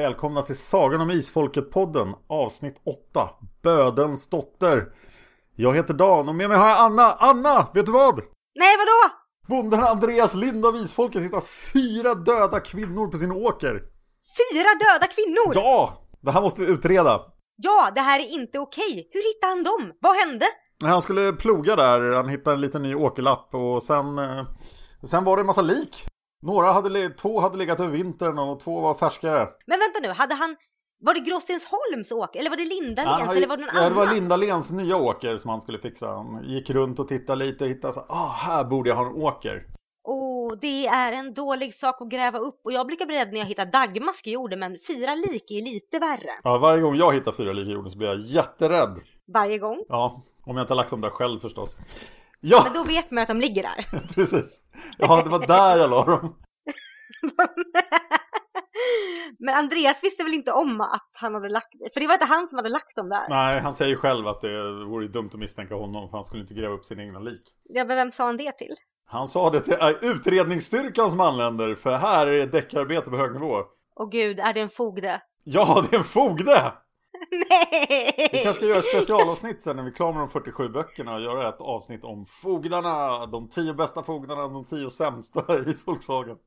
Välkomna till Sagan om Isfolket-podden, avsnitt 8, Bödens dotter. Jag heter Dan och med mig har jag Anna. Anna, vet du vad? Nej, vadå? Bonden Andreas Lind av Isfolket hittat fyra döda kvinnor på sin åker. Fyra döda kvinnor? Ja, det här måste vi utreda. Ja, det här är inte okej. Hur hittade han dem? Vad hände? Han skulle ploga där, han hittade en liten ny åkerlapp och sen, eh, sen var det en massa lik. Några hade, två hade legat över vintern och två var färskare. Men vänta nu, hade han... Var det Gråstensholms åker? Eller var det ju- Eller var det någon ja, det var annan? Lindalens nya åker som han skulle fixa. Han gick runt och tittade lite och hittade så ah, här borde jag ha en åker. Åh, det är en dålig sak att gräva upp. Och jag brukar bli rädd när jag hittar dagmask i jorden, men fyra lik är lite värre. Ja, varje gång jag hittar fyra lik i jorden så blir jag jätterädd. Varje gång. Ja, om jag inte har lagt dem där själv förstås. Ja, Men då vet man att de ligger där. precis. Ja, det var där jag la dem. men Andreas visste väl inte om att han hade lagt... För det var inte han som hade lagt dem där. Nej, han säger själv att det vore dumt att misstänka honom för han skulle inte gräva upp sina egna lik. Ja, men vem sa han det till? Han sa det till äh, utredningsstyrkan som anländer för här är det deckarbete på hög nivå. Åh gud, är det en fogde? Ja, det är en fogde! Nej! Vi kanske ska göra ett specialavsnitt sen när vi är klara med de 47 böckerna och göra ett avsnitt om fogdarna. De 10 bästa fogdarna, de 10 sämsta i folksagan.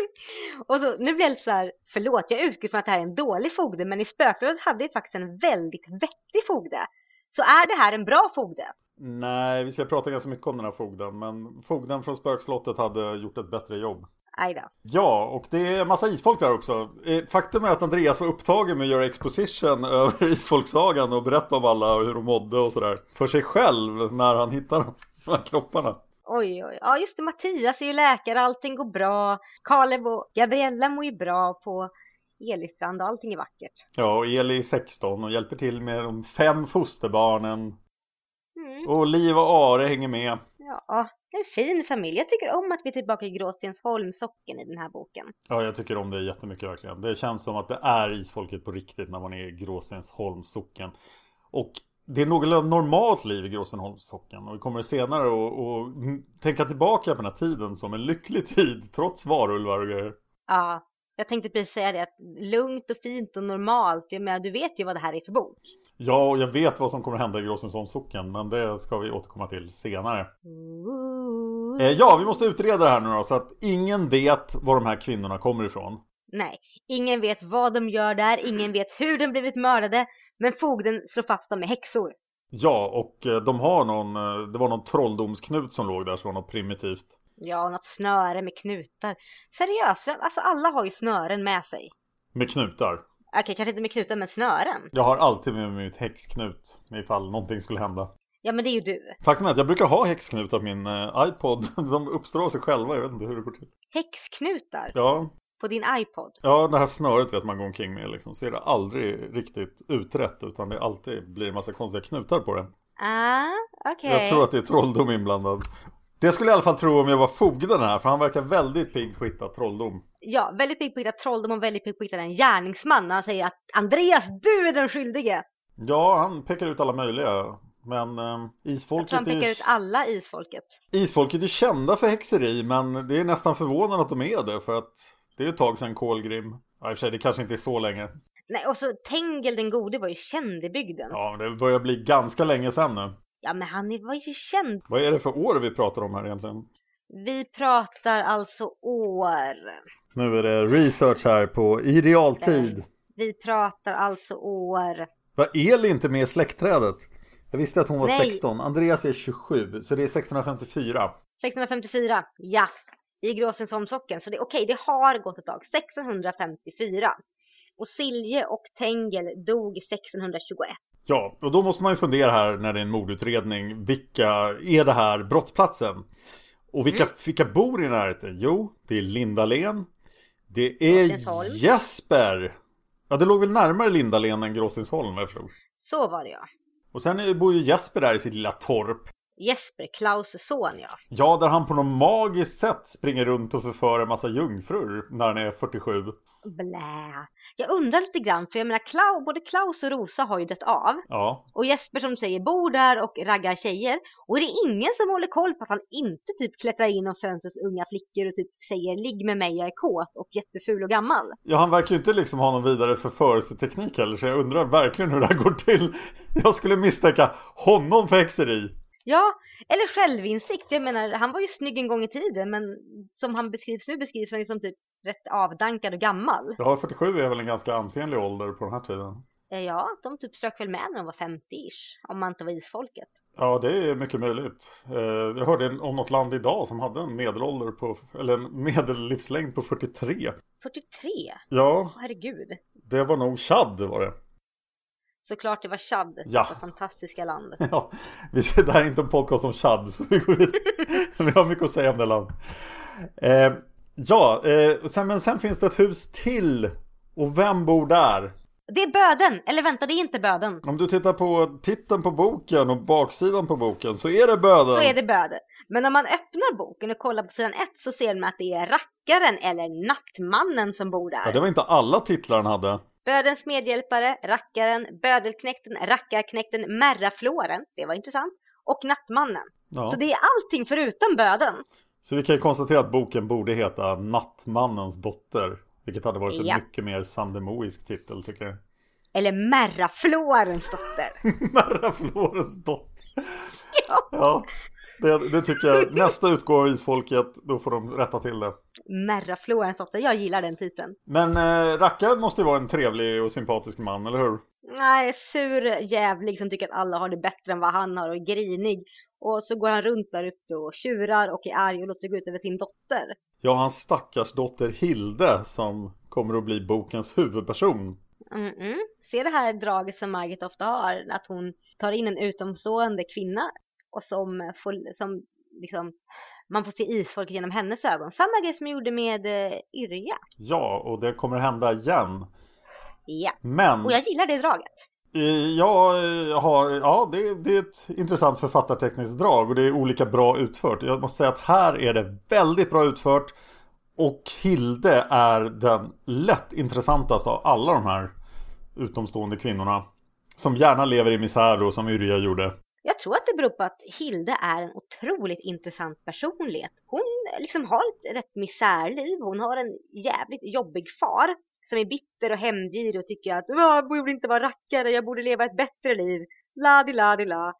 Och så, nu blir jag lite så här, förlåt, jag utgår från att det här är en dålig fogde, men i Spökrådet hade vi faktiskt en väldigt vettig fogde. Så är det här en bra fogde? Nej, vi ska prata ganska mycket om den här fogden, men fogden från spökslottet hade gjort ett bättre jobb. Aj då. Ja, och det är massa isfolk där också. Eh, Faktum är att Andreas var upptagen med att göra exposition över isfolksagan och berätta om alla och hur de mådde och sådär. För sig själv när han hittar de här kropparna. Oj, oj. Ja, just det. Mattias är ju läkare, allting går bra. Kalev och Gabriella mår ju bra på Elistrand och allting är vackert. Ja, och Eli är 16 och hjälper till med de fem fosterbarnen. Mm. Och Liv och Are hänger med. Ja, en fin familj. Jag tycker om att vi är tillbaka i Gråstensholm, socken i den här boken. Ja, jag tycker om det jättemycket verkligen. Det känns som att det är isfolket på riktigt när man är i Gråstensholms socken. Och det är någorlunda normalt liv i Gråstensholms socken. Och vi kommer senare att tänka tillbaka på den här tiden som en lycklig tid, trots varulvar och grejer. Ja, jag tänkte precis säga det. Att lugnt och fint och normalt. Jag menar, du vet ju vad det här är för bok. Ja, och jag vet vad som kommer hända i Gråstensholms socken, men det ska vi återkomma till senare. Ooh. Eh, ja, vi måste utreda det här nu då, så att ingen vet var de här kvinnorna kommer ifrån. Nej, ingen vet vad de gör där, ingen vet hur de blivit mördade, men fogden slår fast dem med häxor. Ja, och eh, de har någon, eh, det var någon trolldomsknut som låg där som var något primitivt. Ja, något snöre med knutar. Seriöst, alltså alla har ju snören med sig. Med knutar. Okej, kanske inte med knutar, men snören. Jag har alltid med mig mitt häxknut ifall någonting skulle hända. Ja, men det är ju du. Faktum är att jag brukar ha häxknutar på min eh, iPod. De uppstår av sig själva, jag vet inte hur det går till. Häxknutar Ja, på din iPod. ja det här snöret vet man går omkring med liksom. Så är det aldrig riktigt utrett utan det alltid blir en massa konstiga knutar på den. Ah, okej. Jag tror att det är trolldom inblandad. Det skulle jag i alla fall tro om jag var fogden här, för han verkar väldigt pigg på att hitta trolldom. Ja, väldigt pigg på att hitta trolldom och väldigt pigg på att hitta en gärningsman. När han säger att Andreas, du är den skyldige. Ja, han pekar ut alla möjliga. Men eh, Jag isfolket tror han är pekar ju... ut alla isfolket. Isfolket är kända för häxeri men det är nästan förvånande att de är det för att det är ett tag sedan Kolgrim. Ja, i och för sig, det kanske inte är så länge. Nej, och så Tengel den gode var ju känd i bygden. Ja, Ja, det börjar bli ganska länge sedan nu. Men han var ju känd. Vad är det för år vi pratar om här egentligen? Vi pratar alltså år. Nu är det research här på i realtid. Vi pratar alltså år. Var Eli inte med i släktträdet? Jag visste att hon var Nej. 16. Andreas är 27, så det är 1654. 1654, ja. I Gråsensholmssocken. Så det okej, det har gått ett tag. 1654. Och Silje och Tengel dog 1621. Ja, och då måste man ju fundera här när det är en mordutredning. Vilka är det här brottsplatsen? Och vilka, vilka bor i närheten? Jo, det är Lindalen. Det är. Jesper. Ja, det låg väl närmare Lindalen än Gråstensholm, jag förstod. Så var det ja. Och sen bor ju Jesper där i sitt lilla torp. Jesper, Klaus son ja. Ja, där han på något magiskt sätt springer runt och förför en massa jungfrur när han är 47. Blä. Jag undrar lite grann, för jag menar Klaus, både Klaus och Rosa har ju dött av. Ja, Och Jesper som säger bor där och raggar tjejer. Och det är ingen som håller koll på att han inte typ klättrar in och föns hos unga flickor och typ säger ligg med mig, jag är kåt och jätteful och gammal. Ja, han verkar ju inte liksom ha någon vidare förförelseteknik heller, så jag undrar verkligen hur det här går till. Jag skulle misstänka honom för häxeri. Ja, eller självinsikt. Jag menar, han var ju snygg en gång i tiden, men som han beskrivs nu beskrivs han ju som typ rätt avdankad och gammal. Ja, 47 är väl en ganska ansenlig ålder på den här tiden. Eh, Ja, de typ strök väl med när de var 50-ish, om man inte var isfolket. Ja, det är mycket möjligt. Eh, Jag hörde om något land idag som hade en medelålder på, eller en medellivslängd på 43. 43? Ja, Åh, herregud. det var nog Chad var det. Såklart det var Chad, Ja. detta fantastiska land. Ja, vi ser, det här är inte en podcast om Chad, så vi går vidare. Vi har mycket att säga om det land. Eh, ja, eh, sen, men sen finns det ett hus till. Och vem bor där? Det är böden! Eller vänta, det är inte böden. Om du tittar på titeln på boken och baksidan på boken så är det böden. Så är det böden. Men om man öppnar boken och kollar på sidan ett så ser man att det är rackaren eller nattmannen som bor där. Ja, det var inte alla titlar han hade. Bödens medhjälpare, rackaren, bödelknäkten, rackarknäkten, märraflåren, det var intressant, och nattmannen. Ja. Så det är allting förutom böden. Så vi kan ju konstatera att boken borde heta Nattmannens dotter. Vilket hade varit Ja. en mycket mer sandemoisk titel tycker jag. Eller märraflårens dotter. Nära Florens dotter. ja. Ja, det, det tycker jag. Nästa utgåva av Isfolket, då får de rätta till det. Märraflårens dotter, jag gillar den titeln. Men eh, rackaren måste ju vara en trevlig och sympatisk man, eller hur? Nej, sur jävlig som tycker att alla har det bättre än vad han har och är grinig. Och så går han runt där ute och tjurar och är arg och låter gå ut över sin dotter. Ja, hans stackars dotter Hilde som kommer att bli bokens huvudperson. Mm-mm. Se det här draget som Margit ofta har, att hon tar in en utomstående kvinna och som får, som liksom, man får se isfolket genom hennes ögon. Samma grej som jag gjorde med eh, Yrja. Ja, och det kommer hända igen. Ja, Men och jag gillar det draget. eh, jag eh, har, ja det, det är ett intressant författartekniskt drag och det är olika bra utfört. Jag måste säga att här är det väldigt bra utfört. Och Hilde är den lätt intressantaste av alla de här utomstående kvinnorna. Som gärna lever i misär och som Yrja gjorde. Jag tror att det beror på att Hilde är en otroligt intressant personlighet. Hon liksom har ett rätt misärliv. Hon har en jävligt jobbig far som är bitter och hämndgirig och tycker att jag borde inte vara rackare, jag borde leva ett bättre liv. La di la di la.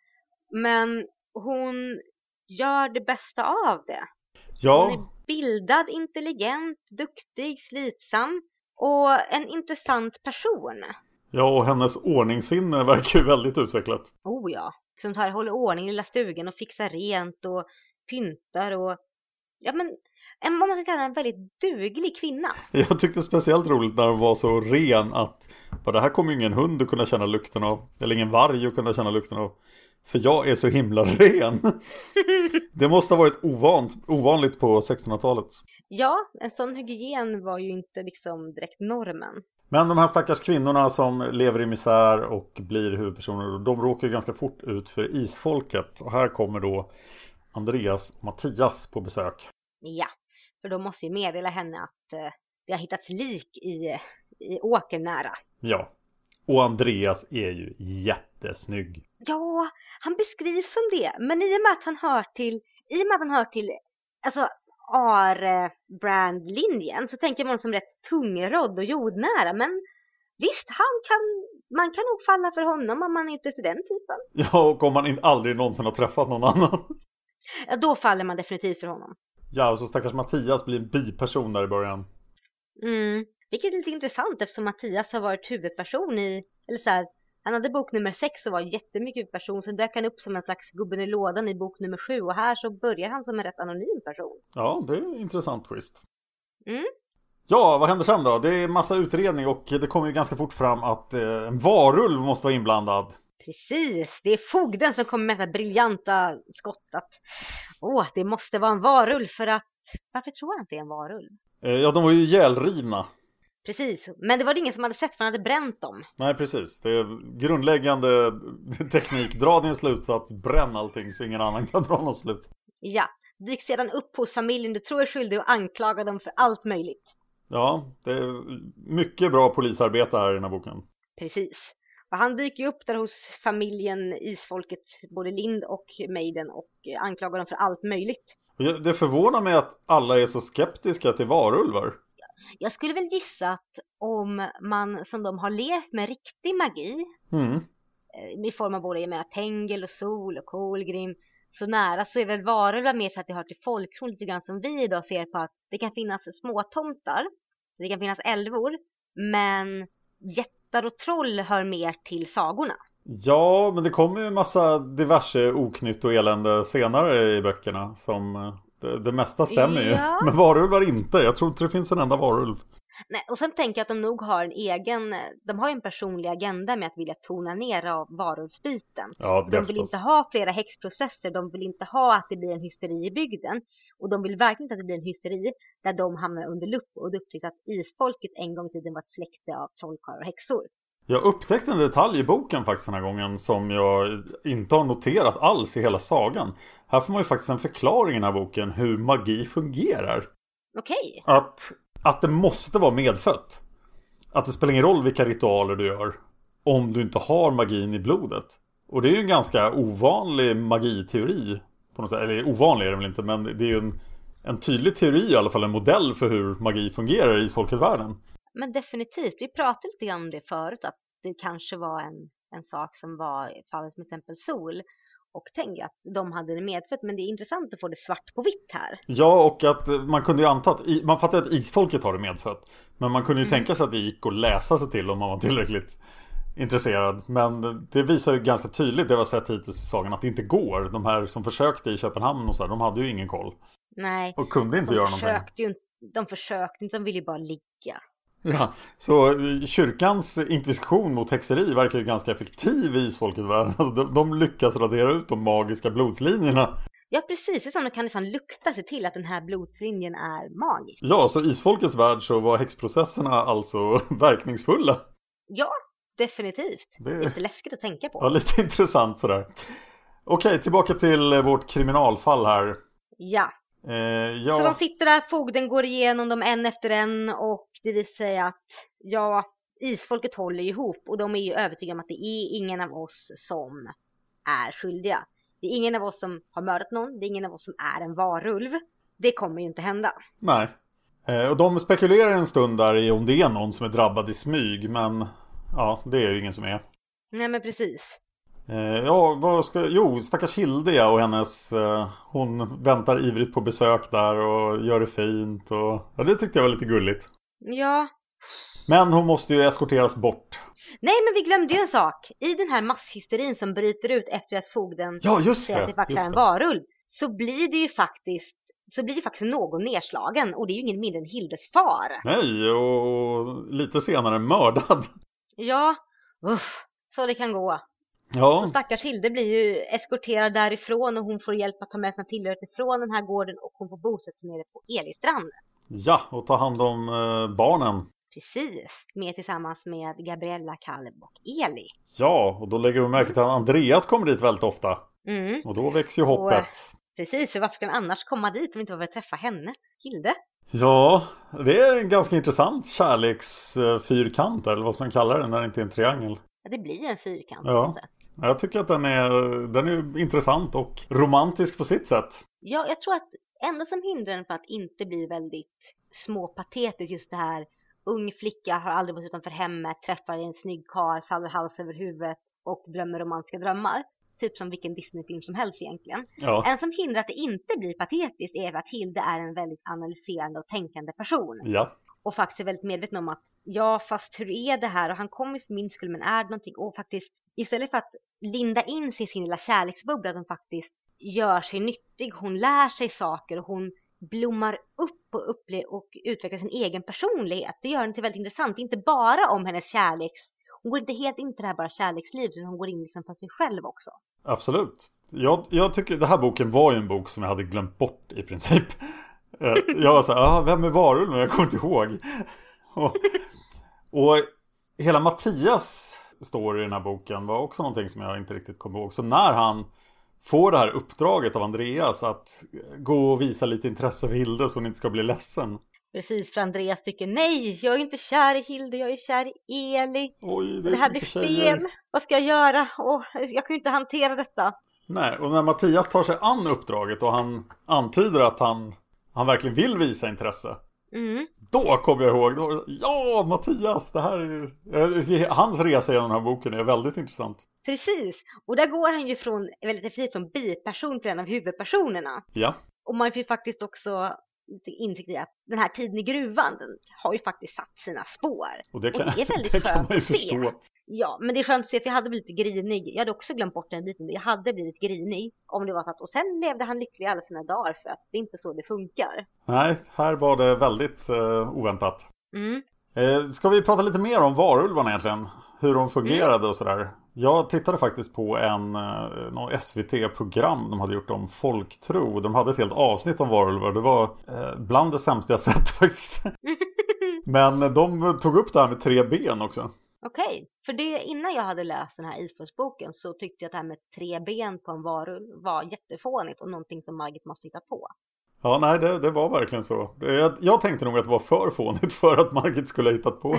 Men hon gör det bästa av det. Hon Ja, är bildad, intelligent, duktig, slitsam och en intressant person. ja och hennes ordningssinne verkar ju väldigt utvecklat. Oh ja. Som tar, håller ordning i lilla stugan och fixar rent och pyntar och ja men en, vad man ska kalla en väldigt duglig kvinna. Jag tyckte speciellt roligt när hon var så ren att bara, det här kommer ju ingen hund att kunna känna lukten av. Eller ingen varg att kunna känna lukten av. För jag är så himla ren. Det måste ha varit ovant, ovanligt på 1600-talet. Ja, en sån hygien var ju inte liksom direkt normen. Men de här stackars kvinnorna som lever i misär och blir huvudpersoner. De råkar ju ganska fort ut för isfolket. Och här kommer då Andreas och Mattias på besök. Ja, för de måste ju meddela henne att eh, det har hittats lik i, i åkern nära. Ja. Och Andreas är ju jättesnygg. Ja, han beskrivs som det. Men i och med att han hör till, i och med att han hör till, alltså ARE-brandlinjen så tänker man som rätt tungrodd och jordnära. Men visst, han kan, man kan nog falla för honom om man är ute efter den typen. Ja, och om man in- aldrig någonsin har träffat någon annan. Ja, då faller man definitivt för honom. Ja, så stackars Mattias blir en biperson där i början. Mm. Vilket är lite intressant eftersom Mattias har varit huvudperson i, eller så här, han hade bok nummer sex och var jättemycket huvudperson. Sen dök han upp som en slags gubben i lådan i bok nummer sju och här så börjar han som en rätt anonym person. Ja, det är intressant twist. Mm. Ja, vad händer sen då? Det är massa utredning och det kommer ju ganska fort fram att eh, en varulv måste vara inblandad. Precis, det är fogden som kommer med det briljanta skottet. Åh, det måste vara en varulv för att... Varför tror han att det är en varulv? Eh, ja, de var ju ihjälrivna. Precis, men det var det ingen som hade sett för han hade bränt dem. Nej, precis. Det är grundläggande teknik. Dra din slutsats, bränn allting så ingen annan kan dra någon slut. Ja, dyk sedan upp hos familjen du tror är skyldig och anklaga dem för allt möjligt. Ja, det är mycket bra polisarbete här i den här boken. Precis. Och han dyker upp där hos familjen Isfolket, både Lind och Maiden och anklagar dem för allt möjligt. Det förvånar mig att alla är så skeptiska till varulvar. Jag skulle väl gissa att om man som de har levt med riktig magi Mm. eh, i form av både jag menar, Tengel och Sol och Kolgrim så nära så är väl varulvar mer så att det hör till folktron lite grann som vi idag ser på att det kan finnas småtomtar, det kan finnas älvor, men jättar och troll hör mer till sagorna. Ja, men det kommer ju en massa diverse oknytt och elände senare i böckerna som eh, det, det mesta stämmer ju. Ja. Men varulvar inte. Jag tror inte det finns en enda varulv. Nej, och sen tänker jag att de nog har en egen, de har ju en personlig agenda med att vilja tona ner av varulvsbiten. Ja, De vill förstås. inte ha flera häxprocesser, de vill inte ha att det blir en hysteri i bygden. Och de vill verkligen inte att det blir en hysteri där de hamnar under lupp och det upptäcks att isfolket en gång i tiden var ett släkte av trollkarlar och häxor. Jag upptäckte en detalj i boken faktiskt den här gången som jag inte har noterat alls i hela sagan. Här får man ju faktiskt en förklaring i den här boken hur magi fungerar. Okej, Att, att det måste vara medfött. Att det spelar ingen roll vilka ritualer du gör om du inte har magin i blodet. Och det är ju en ganska ovanlig magiteori. På något sätt. Eller ovanlig är det väl inte men det är ju en, en tydlig teori i alla fall, en modell för hur magi fungerar i folkvärlden. Men definitivt. Vi pratade lite grann om det förut, att det kanske var en, en sak som var fallet med till exempel Sol och Tengi, att de hade det medfött. Men det är intressant att få det svart på vitt här. Ja, och att eh, man kunde ju anta att man fattar att isfolket har det medfött. Men man kunde ju tänka sig att det gick att läsa sig till om man var tillräckligt intresserad. Men det visar ju ganska tydligt, det vi har sett hittills i sagan, att det inte går. De här som försökte i Köpenhamn och så här, de hade ju ingen koll. Nej, Och kunde inte göra någonting. ju de försökte inte, de ville ju bara ligga. Ja, så eh, kyrkans inkvisition mot häxeri verkar ju ganska effektiv i isfolket världen. Alltså, de, de lyckas radera ut de magiska blodslinjerna. Ja, precis. Det är som de kan liksom lukta sig till att den här blodslinjen är magisk. Ja, så i isfolkets värld så var häxprocesserna alltså verkningsfulla. Ja, definitivt. Det- är lite läskigt att tänka på. Ja, lite intressant sådär. Okej, tillbaka till vårt kriminalfall här. Ja, Eh, så de ja, sitter där, fogden går igenom dem en efter en och det visar sig att ja, isfolket håller ihop och de är ju övertygade om att det är ingen av oss som är skyldiga. Det är ingen av oss som har mördat någon, det är ingen av oss som är en varulv. Det kommer ju inte hända. nej. Eh, och de spekulerar en stund där i om det är någon som är drabbad i smyg, men ja, det är ju ingen som är. Nej men precis. Eh, ja, vad ska... Jo, stackars Hilde och hennes... Eh, hon väntar ivrigt på besök där och gör det fint och... Ja, det tyckte jag var lite gulligt. Ja, Men hon måste ju eskorteras bort. nej men vi glömde ju en sak. I den här masshysterin som bryter ut efter att fogden Ja, just säger att det! det faktiskt är en det. varulv. Så blir det ju faktiskt så blir det faktiskt någon nedslagen och det är ju ingen mindre än Hildes far. Nej, och lite senare mördad. Ja, uff, så det kan gå. Ja, Och stackars Hilde blir ju eskorterad därifrån och hon får hjälp att ta med sina tillhörigheter från den här gården och hon får bosätta sig nere på Elistrand. ja, och ta hand om eh, barnen. Precis, med tillsammans med Gabriella, Kaleb och Eli. Ja, och då lägger vi märke till att Andreas kommer dit väldigt ofta. Mm, Och då växer ju hoppet. precis, för varför ska han annars komma dit om inte var för att träffa henne, Hilde? Ja, det är en ganska intressant kärleksfyrkant eller vad man kallar det när det inte är en triangel. Ja, det blir en fyrkant. Ja. Jag tycker att den är, den är intressant och romantisk på sitt sätt. Ja, jag tror att enda som hindrar den för att inte bli väldigt småpatetiskt just det här ung flicka har aldrig varit utanför hemmet, träffar en snygg karl, faller hals över huvudet och drömmer romantiska drömmar. Typ som vilken Disneyfilm som helst egentligen. Ja. En som hindrar att det inte blir patetiskt är att Hilde är en väldigt analyserande och tänkande person. Ja. Och faktiskt är väldigt medveten om att ja, fast hur är det här? Och han kommer för min skull, men är det någonting? Och faktiskt istället för att linda in sig i sin lilla kärleksbubbla, att hon faktiskt gör sig nyttig. Hon lär sig saker och hon blommar upp och, upple- och utvecklar sin egen personlighet. Det gör henne till väldigt intressant. Inte bara om hennes kärleks... Hon går inte helt in på det här bara kärleksliv, utan hon går in liksom för sig själv också. Absolut. Jag, jag tycker den här boken var ju en bok som jag hade glömt bort i princip. Eh, jag var så här, ah, vem är varulven? Jag kommer inte ihåg. Och, och hela Mattias story i den här boken var också någonting som jag inte riktigt kommer ihåg. Så när han får det här uppdraget av Andreas att gå och visa lite intresse för Hilde så hon inte ska bli ledsen. Precis, för Andreas tycker nej, jag är inte kär i Hilde, jag är kär i Eli. Oj, det, Det, här blir fel. Vad ska jag göra? Åh, jag kan ju inte hantera detta. Nej, och när Mattias tar sig an uppdraget och han antyder att han, han verkligen vill visa intresse. Mm. Då kommer jag ihåg, då, ja Mattias, det här är ju... eh, Hans resa genom den här boken är väldigt intressant. Precis, och där går han ju från, väldigt definitivt från biperson till en av huvudpersonerna. Ja, Och man får ju faktiskt också lite insikt i att den här tiden i gruvan, den har ju faktiskt satt sina spår. och det kan, Och det är väldigt det kan man ju förstå. Ja, men det är skönt att se för jag hade blivit grinig. Jag hade också glömt bort den biten. Jag hade blivit grinig om det var så att, och sen levde han lycklig alla sina dagar för att det är inte så det funkar. Nej, här var det väldigt eh, oväntat. Mm. Eh, ska vi prata lite mer om varulvarna egentligen? Hur de fungerade och sådär. Jag tittade faktiskt på en eh, någon SVT-program de hade gjort om folktro. De hade ett helt avsnitt om varulvar. Det var eh, bland det sämsta jag sett faktiskt. Men de tog upp det här med tre ben också. Okej, för det innan jag hade läst den här isfolksboken så tyckte jag att det här med tre ben på en varulv var jättefånigt och någonting som Margit måste hitta på. Ja, nej, det, det var verkligen så. Jag, jag tänkte nog att det var för fånigt för att Margit skulle ha hittat på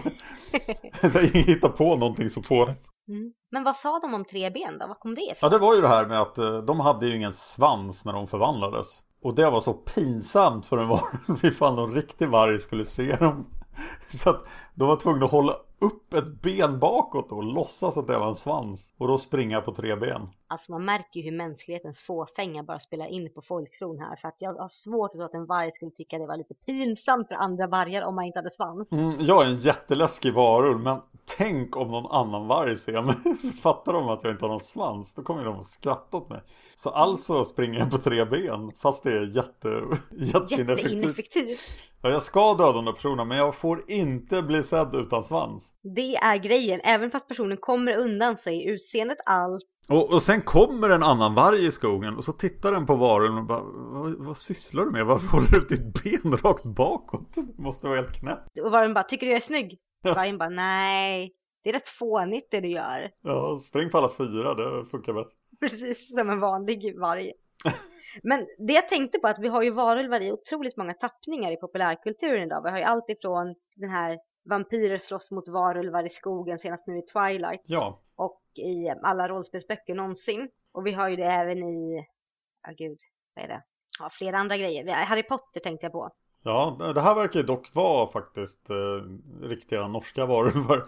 Så hitta på någonting så fånigt. Mm. Men vad sa de om tre ben då? Vad kom det ifrån? Ja, det var ju det här med att eh, de hade ju ingen svans när de förvandlades. Och det var så pinsamt för en varulv ifall någon riktig varg skulle se dem. Så att de var tvungna att hålla upp ett ben bakåt och låtsas att det var en svans. Och då springa på tre ben. Alltså man märker ju hur mänsklighetens fåfänga bara spelar in på folktron här. För att jag har svårt att tro att en varg skulle tycka det var lite pinsamt för andra vargar om man inte hade svans. Mm, jag är en jätteläskig varulv men tänk om någon annan varg ser mig så fattar de att jag inte har någon svans. Då kommer de att skratta åt mig. Så alltså springer jag på tre ben fast det är jätte, jätteineffektivt. Jätteineffektivt. Ja, jag ska döda den där personen men jag får inte bli sedd utan svans. Det är grejen. Även fast personen kommer undan sig, utseendet allt. Och, och sen kommer en annan varg i skogen och så tittar den på varulven och bara vad, vad sysslar du med? Varför håller du upp ditt ben rakt bakåt? Det måste vara helt knäppt. Och vargen bara, tycker du jag är snygg? Ja. Vargen bara, nej. Det är rätt fånigt det du gör. Ja, spring på alla fyra, det funkar bättre. Precis som en vanlig varg. Men det jag tänkte på är att vi har ju varulvar i otroligt många tappningar i populärkulturen idag. Vi har ju allt ifrån den här vampyrer slåss mot varulvar i skogen, senast nu i Twilight. Ja, Och i alla rollspelsböcker någonsin. Och vi har ju det även i, ja gud, vad är det? Ja, flera andra grejer. Harry Potter tänkte jag på. Ja, det här verkar ju dock vara faktiskt eh, riktiga norska varulvar.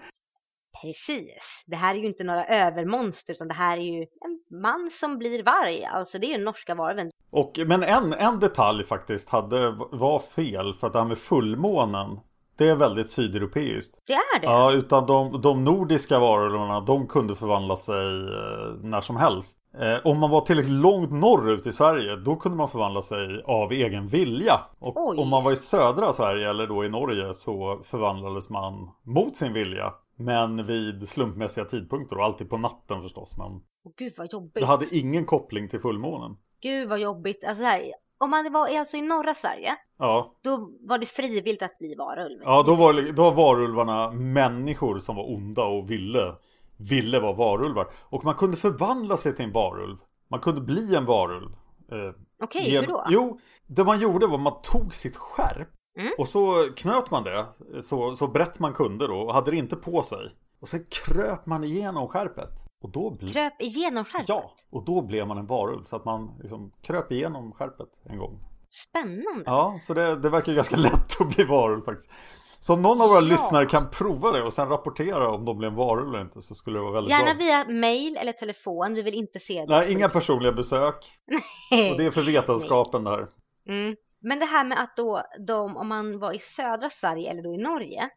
Precis. Det här är ju inte några övermonster utan det här är ju en man som blir varg. Alltså det är ju norska varven. Och, men en, en detalj faktiskt hade, var fel för att det här med fullmånen det är väldigt sydeuropeiskt. Det är det. Ja, utan de, de nordiska varulvarna de kunde förvandla sig eh, när som helst. Eh, om man var tillräckligt långt norrut i Sverige då kunde man förvandla sig av egen vilja. Och Oj. om man var i södra Sverige eller då i Norge så förvandlades man mot sin vilja. Men vid slumpmässiga tidpunkter och alltid på natten förstås. Men Åh, gud vad jobbigt. det hade ingen koppling till fullmånen. Gud vad jobbigt. Alltså så här, om man var alltså i norra Sverige, Ja, då var det frivilligt att bli varulv. ja då, var, då var varulvarna människor som var onda och ville, ville vara varulvar. Och man kunde förvandla sig till en varulv. Man kunde bli en varulv. Eh, Okej, gen- hur då? Jo, det man gjorde var att man tog sitt skärp Mm. Och så knöt man det så, så brett man kunde då och hade det inte på sig. Och sen kröp man igenom skärpet. Och då blir... Kröp igenom skärpet? Ja, och då blev man en varulv. Så att man liksom kröp igenom skärpet en gång. Spännande. Ja, så det, det verkar ganska lätt att bli varulv faktiskt. Så om någon av våra Ja. lyssnare kan prova det och sen rapportera om de blir en varulv eller inte så skulle det vara väldigt Gärna bra. via mail eller telefon, vi vill inte se det. Nej, inga personliga besök. Och det är för vetenskapen där. Mm. Men det här med att då de, om man var i södra Sverige eller då i Norge,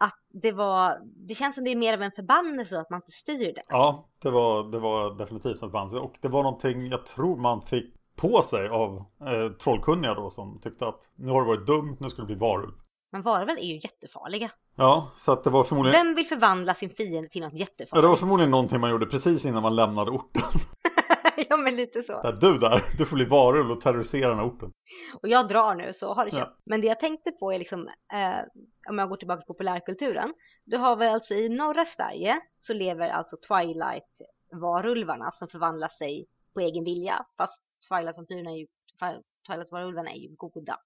att det var, det känns som det är mer av en förbannelse att man inte styr det. Ja, det var, det var definitivt något band. Och det var någonting jag tror man fick på sig av eh, trollkunniga då som tyckte att nu har det varit dumt, nu ska det bli varulv. Men varulvar är ju jättefarliga. Ja, så att det var förmodligen Vem vill förvandla sin fiende till något Ja, det jättefarligt? var förmodligen någonting man gjorde precis innan man lämnade orten. ja men lite så. Där, du där, du får bli varulv och terrorisera den här orten. Och jag drar nu så har det Ja. köpt. Men det jag tänkte på är liksom, eh, om jag går tillbaka till populärkulturen. Då har vi alltså i norra Sverige så lever alltså Twilight-varulvarna som förvandlar sig på egen vilja. Fast Twilight-vampyrerna är ju, Twilight-varulvarna är ju goda.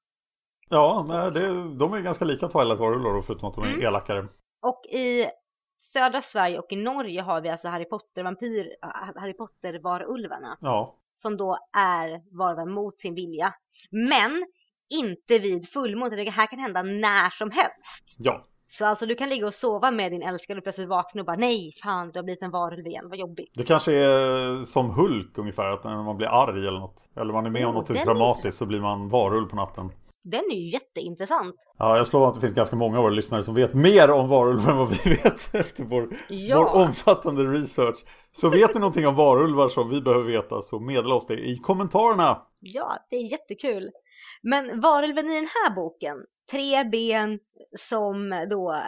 Ja, nej, det, de är ganska lika Twilight-varulvar förutom att de är Mm. elakare. Och i södra Sverige och i Norge har vi alltså Harry Potter-vampyr, Harry Potter-varulvarna. Ja, som då är varulvar mot sin vilja. Men inte vid fullmåne, det här kan hända när som helst. ja. Så alltså du kan ligga och sova med din älskade och plötsligt vakna och bara nej, fan du har blivit en varulv igen, vad jobbigt. Det kanske är som Hulk ungefär, att när man blir arg eller något. Eller man är med om något dramatiskt så blir man varulv på natten. Den är ju jätteintressant. Ja, jag slår att det finns ganska många av våra lyssnare som vet mer om varulvar än vad vi vet efter vår, Ja. vår omfattande research. Så vet ni någonting om varulvar som vi behöver veta så meddela oss det i kommentarerna. Ja, det är jättekul. Men varulven i den här boken, tre ben som då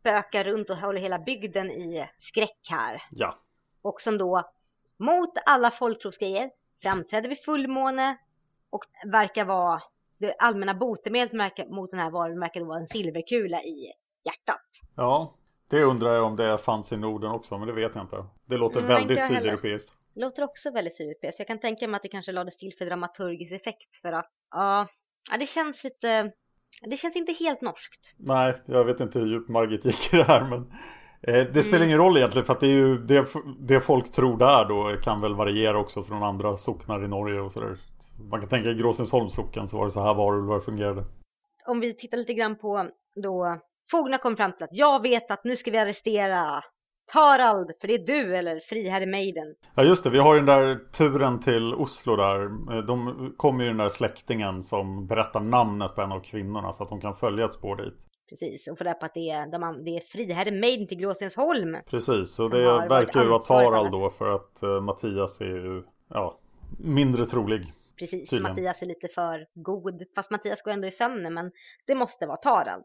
spökar runt och håller hela bygden i skräck här. Ja, och som då mot alla folktrosgrejer framträder vid fullmåne och verkar vara det allmänna botemedlet mot den här verkar då vara en silverkula i hjärtat. ja. Det undrar jag om det fanns i Norden också, men det vet jag inte. Det låter Mm, väldigt sydeuropeiskt. Det låter också väldigt sydeuropeiskt. Jag kan tänka mig att det kanske lades till för dramaturgisk effekt för att ja, det känns lite det känns inte helt norskt. Nej, jag vet inte hur djupt Margit gick i det här men eh, Det spelar Mm. ingen roll egentligen för att det är ju det, det folk tror där då kan väl variera också från andra socknar i Norge och sådär. Man kan tänka i Gråsensholms socken så var det så här varulvar fungerade. Om vi tittar lite grann på då Fogna kom fram till att jag vet att nu ska vi arrestera Harald, för det är du eller friherre Maiden. Ja just det, vi har ju den där turen till Oslo där. De kommer ju den där släktingen som berättar namnet på en av kvinnorna så att de kan följa ett spår dit. Precis, och få reda på att det är, de, det är friherre Maiden till Gråstensholm. Precis, och det verkar ju vara Tarald det. då för att eh, Mattias är ju ja, mindre trolig. Precis, Tydligen. Mattias är lite för god. Fast Mattias går ändå i sömnen, men det måste vara Tarald.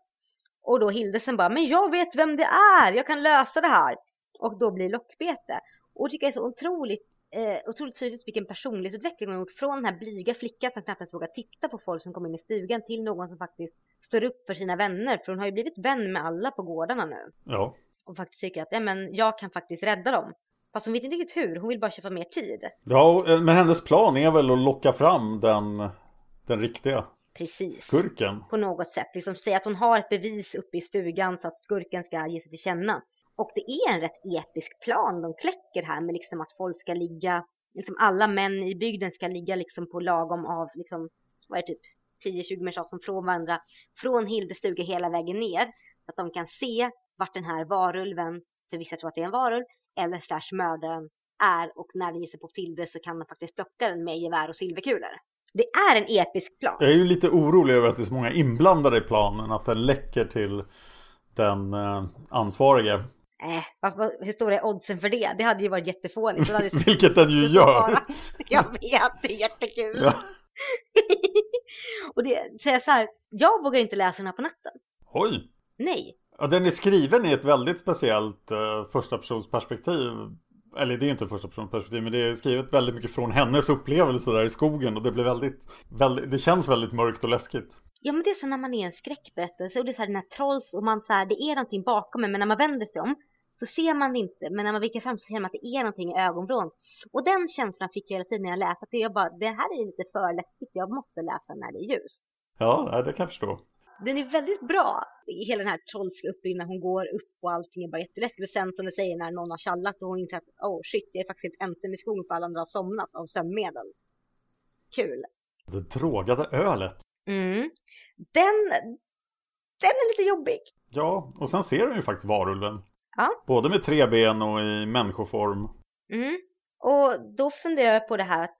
Och då Hildesen bara, men jag vet vem det är, jag kan lösa det här. Och då blir lockbete. Och det tycker jag är så otroligt, eh, otroligt tydligt vilken personlighetsutveckling hon har gjort. Från den här blyga flickan som knappt ens vågar titta på folk som kommer in i stugan till någon som faktiskt står upp för sina vänner. För hon har ju blivit vän med alla på gårdarna nu. Ja, Och faktiskt tycker att, ja men jag kan faktiskt rädda dem. Fast hon vet inte riktigt hur, hon vill bara köpa mer tid. Ja, eh, men hennes plan är väl att locka fram den, den riktiga Precis. skurken. på något sätt. Liksom säga att hon har ett bevis uppe i stugan så att skurken ska ge sig till känna. Och det är en rätt episk plan de kläcker här med liksom att folk ska ligga, liksom alla män i bygden ska ligga liksom på lagom av, liksom, vad är det, typ 10-20 meters avstånd från varandra. Från Hildes stuga hela vägen ner. Så att de kan se vart den här varulven, för vissa tror att det är en varulv, eller slash mördaren är. Och när den ger sig på Hilde så kan man faktiskt plocka den med gevär och silverkulor. Det är en episk plan. Jag är ju lite orolig över att det är så många inblandade i planen. Att den läcker till den eh, ansvarige. Äh, vad, vad, hur stora är oddsen för det? Det hade ju varit jättefånigt. Hade Vilket den ju gör. Jag vet, det är jättekul. Ja. och det, så jag så här, jag vågar inte läsa den här på natten. Oj! Nej. Ja, den är skriven i ett väldigt speciellt eh, första persons perspektiv. Eller det är inte första persons perspektiv men det är skrivet väldigt mycket från hennes upplevelse där i skogen. Och det blir väldigt, väldigt det känns väldigt mörkt och läskigt. Ja men det är så när man är en skräckberättelse och det är så här den här trolls och man så här, det är någonting bakom en men när man vänder sig om så ser man det inte men när man vinkar fram så ser man att det är någonting i ögonvrån. Och den känslan fick jag hela tiden när jag läste att jag bara, det här är lite för läskigt, jag måste läsa när det är ljust. Ja, det kan jag förstå. Den är väldigt bra, hela den här trollska uppbyggnaden. Hon går upp och allting är bara jätteläskigt. Och sen som du säger när någon har tjallat och hon inser att oh shit, jag är faktiskt helt ensam i skogen för alla andra har somnat av sömnmedel. Kul. Det drogade ölet. Mm. Den, den är lite jobbig. Ja, och sen ser hon ju faktiskt varulven. Ja. Både med tre ben och i människoform. Mm. Och då funderar jag på det här att,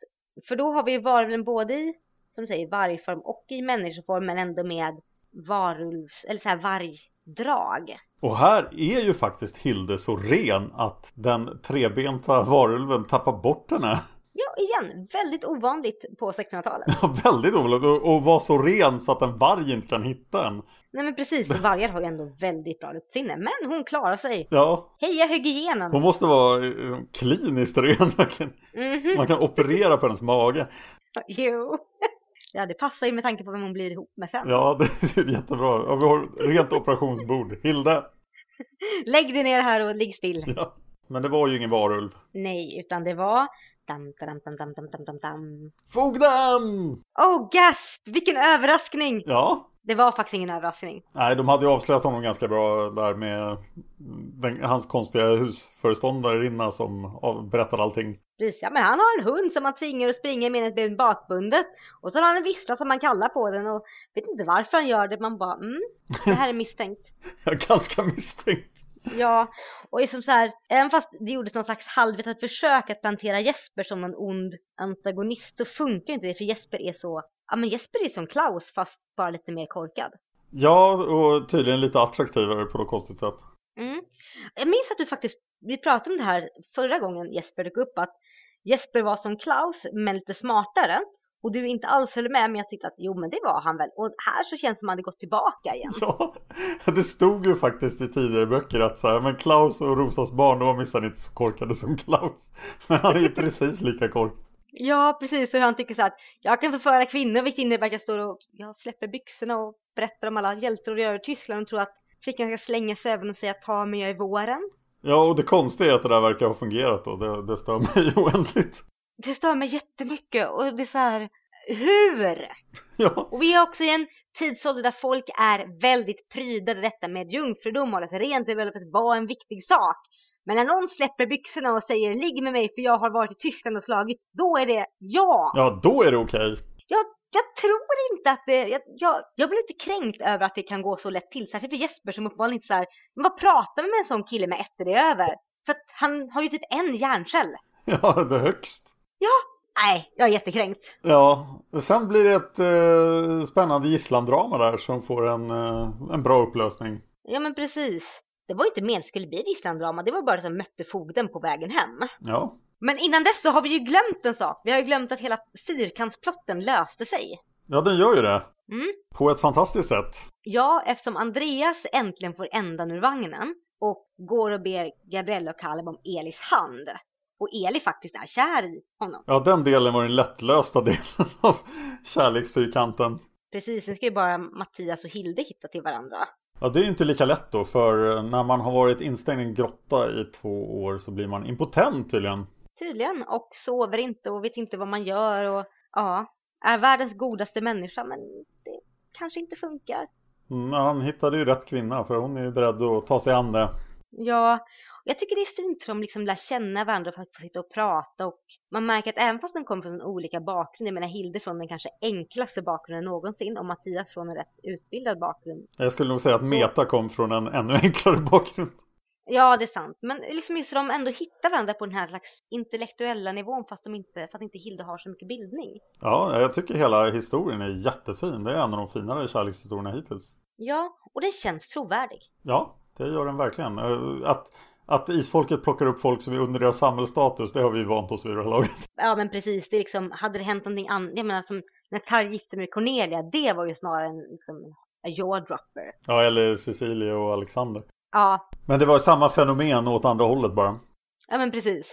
för då har vi ju varulven både i, som du säger, vargform och i människoform men ändå med varulvs, eller så här vargdrag. Och här är ju faktiskt Hilde så ren att den trebenta varulven tappar bort henne. Ja, igen, väldigt ovanligt på 1600-talet. Ja, väldigt ovanligt. Och, och var så ren så att en varg inte kan hitta en. Nej men precis, vargar har ju ändå väldigt bra luktsinne. Men hon klarar sig. Ja, Heja hygienen! hon måste vara eh, kliniskt ren verkligen. Mhm. Man kan operera på hennes mage. Jo. Ja, det passar ju med tanke på vem hon blir ihop med sen. Ja, det är jättebra. Ja, vi har rent operationsbord. Hilde. Lägg dig ner här och ligg still. Ja. Men det var ju ingen varulv. Nej, utan det var... Dam, dam, dam, dam, dam, dam, dam, dam. Fogden! Oh, gasp! Vilken överraskning! Ja. Det var faktiskt ingen överraskning. Nej, de hade ju avslöjat honom ganska bra där med den, hans konstiga husföreståndarinna som av- berättade allting. Precis, ja, men han har en hund som man tvingar att springa med ett bakbundet. Och så har han en vissla som man kallar på den och vet inte varför han gör det. Man bara, mm, det här är misstänkt. Är ganska misstänkt. Ja, och liksom så här, även fast det gjordes någon slags halvvetat försök att plantera Jesper som en ond antagonist så funkar inte det för Jesper är så, ja men Jesper är som Klaus fast bara lite mer korkad. Ja, och tydligen lite attraktivare på något konstigt sätt. Mm. Jag minns att du faktiskt, vi pratade om det här förra gången Jesper dök upp att Jesper var som Klaus men lite smartare. Och du inte alls höll med men jag tyckte att jo men det var han väl. Och här så känns det som att han hade gått tillbaka igen. Ja, det stod ju faktiskt i tidigare böcker att så här, men Klaus och Rosas barn, de var minsann inte så korkade som Klaus. Men han är ju precis lika kork. Ja, precis. Och han tycker så att jag kan förföra kvinnor, vilket innebär att jag står och jag släpper byxorna och berättar om alla hjältar och gör i Tyskland och tror att flickan ska slänga sig även och säga ta mig jag i våren. Ja, och det konstiga är att det där verkar ha fungerat då. Det, det stör mig oändligt. Det stör mig jättemycket och det är så här, hur? Ja, Och vi är också i en tidsålder där folk är väldigt prydade detta med jungfrudom och att rent är väl att vara en viktig sak. Men när någon släpper byxorna och säger ligg med mig för jag har varit i Tyskland och slagit, då är det ja! ja då är det okej. Jag, jag tror inte att det, jag, jag, jag blir lite kränkt över att det kan gå så lätt till. Särskilt för Jesper som uppenbarligen inte så här, men vad pratar vi med en sån kille med efter det är över? För att han har ju typ en hjärncell. Ja, det är högst. Nej, jag är jättekränkt. Ja, sen blir det ett eh, spännande gisslandrama där som får en, eh, en bra upplösning. Ja men precis. Det var ju inte meningen skulle bli ett gisslandrama, det var bara att han mötte fogden på vägen hem. Ja, Men innan dess så har vi ju glömt en sak. Vi har ju glömt att hela fyrkantsplotten löste sig. ja den gör ju det. Mm. På ett fantastiskt sätt. Ja, eftersom Andreas äntligen får ändan ur vagnen och går och ber Gabriella och Caleb om Elis hand. Och Eli faktiskt är kär i honom. Ja, den delen var den lättlösta delen av kärleksfyrkanten. Precis, nu ska ju bara Mattias och Hilde hitta till varandra. Ja, det är ju inte lika lätt då, för när man har varit instängd i en grotta i två år så blir man impotent tydligen. Tydligen, och sover inte och vet inte vad man gör och ja, är världens godaste människa men det kanske inte funkar. Mm, han hittade ju rätt kvinna, för hon är ju beredd att ta sig an det. Ja, jag tycker det är fint för de liksom lär känna varandra för att få sitta och prata och man märker att även fast de kommer från olika bakgrunder, jag menar Hilde från den kanske enklaste bakgrunden någonsin och Mattias från en rätt utbildad bakgrund. Jag skulle nog säga att Så- Meta kom från en ännu enklare bakgrund. Ja, det är sant. Men liksom just de ändå hittar varandra på den här slags intellektuella nivån fast de inte, för att inte Hilde har så mycket bildning. Ja, jag tycker hela historien är jättefin. Det är en av de finare kärlekshistorierna hittills. Ja, och den känns trovärdig. Ja, det gör den verkligen. Eh, Att, att isfolket plockar upp folk som är under deras samhällsstatus, det har vi vant oss vid det här laget. Ja, men precis. Det är liksom, hade det hänt någonting annat, jag menar som när Tarj gifte med Cornelia, det var ju snarare en liksom, a jaw dropper. Ja, eller Cecilia och Alexander. Ja, Men det var samma fenomen åt andra hållet bara. ja men precis.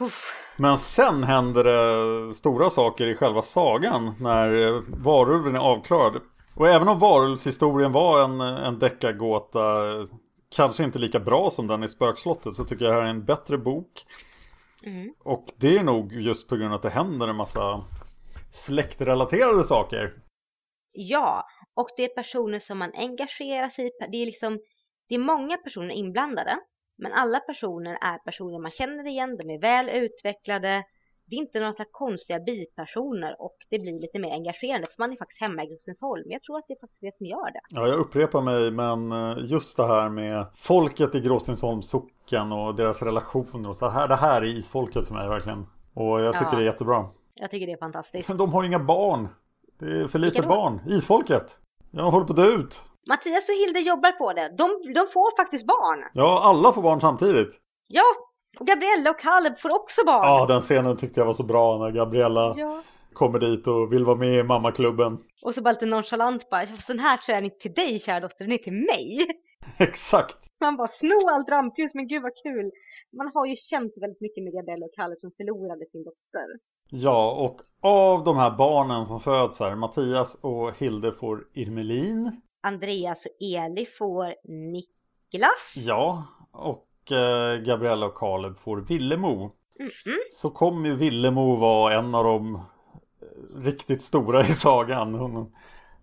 Uff. Men sen händer det stora saker i själva sagan när eh, varulven är avklarad. Och även om varulvshistorien var en, en deckargåta, kanske inte lika bra som den i Spökslottet, så tycker jag det här är en bättre bok. Mm. Och det är nog just på grund av att det händer en massa släktrelaterade saker. Ja, och det är personer som man engagerar sig i. Det är liksom, det är många personer inblandade. Men alla personer är personer man känner igen, de är väl utvecklade. Det är inte några slags konstiga bipersoner och det blir lite mer engagerande för man är faktiskt hemma i Gustensholm. Jag tror att det är faktiskt det som gör det. Ja, jag upprepar mig, men eh, just det här med folket i Gråstensholms socken och deras relationer och så här. Det här är isfolket för mig verkligen. Och jag tycker Ja. det är jättebra. Jag tycker det är fantastiskt. Men de har ju inga barn. Det är för lite barn. Isfolket. Jag håller på att dö ut. Mattias och Hilde jobbar på det. De, de får faktiskt barn. Ja, alla får barn samtidigt. Ja, Gabriella och Caleb får också barn. Ja, den scenen tyckte jag var så bra när Gabriella Ja. kommer dit och vill vara med i mammaklubben. Och så bara lite nonchalant bara, fast den här tröjan är inte till dig kära dotter, den är till mig. Exakt. Man bara, sno allt rampljus, men gud vad kul. Man har ju känt väldigt mycket med Gabriella och Caleb som förlorade sin dotter. Ja, och av de här barnen som föds här, Mattias och Hilde får Irmelin. Andreas och Eli får Niklas. Ja, och Gabriella och Caleb får Villemo. Mhm. Så kommer ju Villemo vara en av de eh, riktigt stora i sagan. Hon, hon,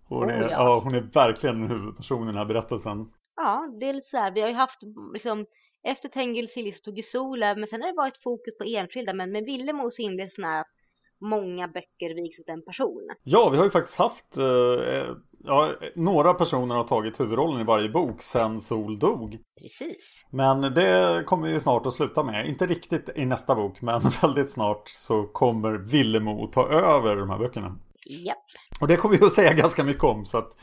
Oh, är, ja. ja. hon är verkligen en huvudperson i den här berättelsen. Ja, det är lite så här, vi har ju haft liksom efter Tengil Sillis tog i solen, men sen har det varit fokus på enskilda, men med Villemo så inleds sån här att många böcker viks åt en person. Ja, vi har ju faktiskt haft eh, ja, några personer har tagit huvudrollen i varje bok sen Sol dog. Precis. Men det kommer vi snart att sluta med. Inte riktigt i nästa bok, men väldigt snart så kommer Villemo att ta över de här böckerna. Japp. Och det kommer vi att säga ganska mycket om, så att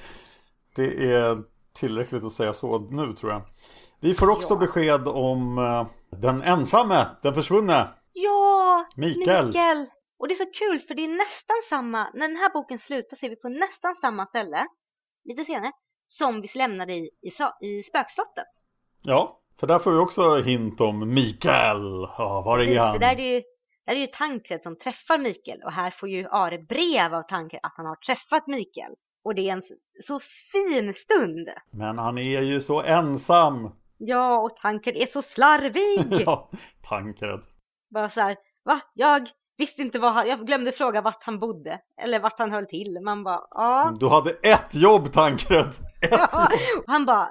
det är tillräckligt att säga så nu tror jag. Vi får också Ja. besked om eh, den ensamme, den försvunne. Ja! Mikael. Mikael! Och det är så kul för det är nästan samma, när den här boken slutar ser vi på nästan samma ställe, lite senare, som vi lämnade i, i, i spökslottet. Ja, för där får vi också hint om Mikael. Ja, var är han? för där är det ju, där är ju Tankred som träffar Mikael och här får ju Are brev av Tankred att han har träffat Mikael. Och det är en så, så fin stund. Men han är ju så ensam. Ja, och Tankred är så slarvig. ja, Tankred. Bara så här, va? Jag visste inte vad han, jag glömde fråga vart han bodde. Eller vart han höll till. Man bara, ja. Du hade ett jobb Tankred. Ett ja. jobb. Han bara,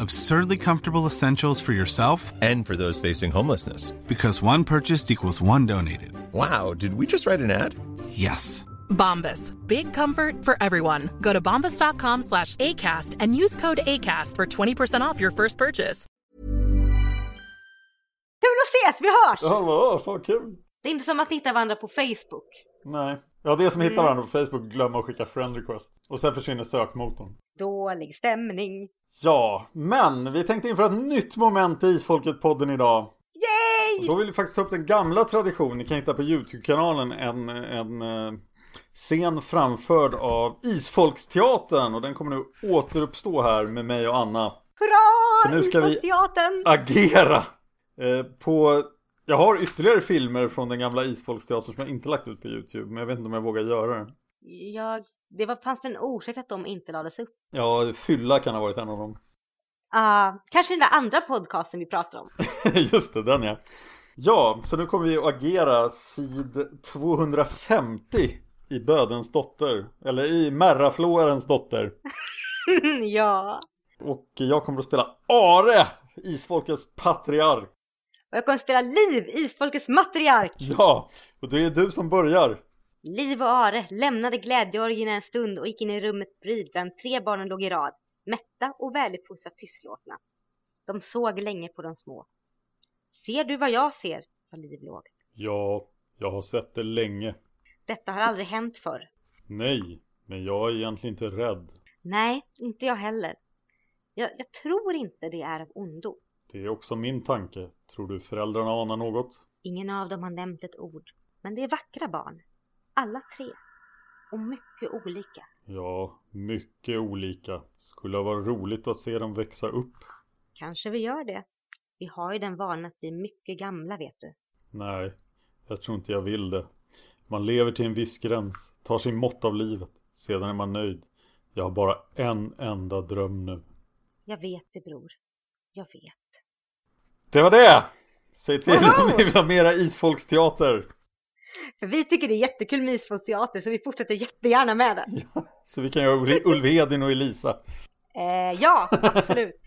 Absurdly comfortable essentials for yourself And for those facing homelessness. because one purchased equals one donated. Wow, did we just write an ad? Yes. Bombas. Big comfort for everyone. Go to bombas.com slash ACAST and use code ACAST for 20% off your first purchase. kul att ses, vi hörs! Ja, vad fan kul. Det är inte som att ni hittar varandra på Facebook. Nej. Ja, det är som hittar Mm. varandra på Facebook glömmer att skicka friend request. Och sen försvinner sökmotorn. Dålig stämning. Ja, men vi tänkte införa ett nytt moment i Isfolket-podden idag. Yay! Då vill vi faktiskt ta upp den gamla traditionen, ni kan hitta på YouTube-kanalen, en, en, eh, Scen framförd av Isfolksteatern och den kommer nu återuppstå här med mig och Anna. Hurra! För nu ska vi agera eh, på... Jag har ytterligare filmer från den gamla Isfolksteatern som jag inte lagt ut på YouTube, men jag vet inte om jag vågar göra det. Jag, det var, fanns en orsak att de inte lades upp. Ja, Fylla kan ha varit en av dem. Ah, kanske den där andra podcasten vi pratar om. Just det, den ja. Ja, så nu kommer vi att agera sid 250 i Bödens dotter. Eller i Merraflårens dotter. ja. Och jag kommer att spela Are, Isfolkets patriark. Och jag kommer spela Liv, Isfolkets matriark. Ja, och det är du som börjar. Liv och Are lämnade glädjeorgierna en stund och gick in i rummet bredvid där tre barnen låg i rad, mätta och väluppfostrat tystlåtna. De såg länge på de små. Ser du vad jag ser? sa Liv låg. Ja, jag har sett det länge. Detta har aldrig hänt förr. Nej, men jag är egentligen inte rädd. Nej, inte jag heller. Jag, jag tror inte det är av ondo. Det är också min tanke. Tror du föräldrarna anar något? Ingen av dem har nämnt ett ord. Men det är vackra barn. Alla tre. Och mycket olika. Ja, mycket olika. Skulle ha varit roligt att se dem växa upp. Kanske vi gör det. Vi har ju den vanan att bli mycket gamla, vet du. Nej, jag tror inte jag vill det. Man lever till en viss gräns, tar sin mått av livet. Sedan är man nöjd. Jag har bara en enda dröm nu. Jag vet det, bror. Jag vet. Det var det! Säg till om ni vill ha mera isfolksteater. För vi tycker det är jättekul med isfolksteater så vi fortsätter jättegärna med det. Så vi kan göra Ul- Ulf Hedin och Elisa. Eh, ja, absolut.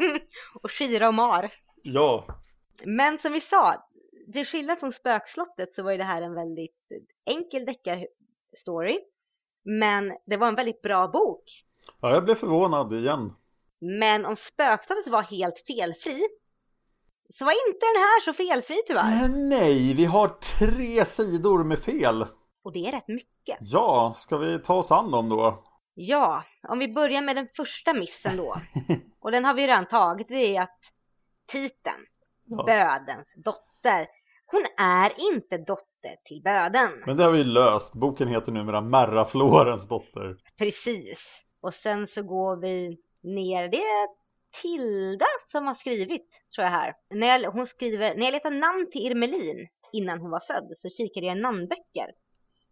och Shira och Mar. Ja, Men som vi sa, till skillnad från Spökslottet så var ju det här en väldigt enkel deckarstory. Men det var en väldigt bra bok. ja jag blev förvånad igen. Men om Spökslottet var helt felfri så var inte den här så felfri tyvärr. Eh, Nej, vi har tre sidor med fel. Och det är rätt mycket. Ja, ska vi ta oss an dem då? Ja, om vi börjar med den första missen då. Och den har vi redan tagit. Det är att titeln, Ja. Bödens dotter. Hon är inte dotter till Böden. Men det har vi löst. Boken heter numera Merraflorens dotter. Precis. Och sen så går vi ner. Det är Tilda som har skrivit, tror jag här. När jag, hon skriver, när jag letar namn till Irmelin innan hon var född så kikade jag i namnböcker.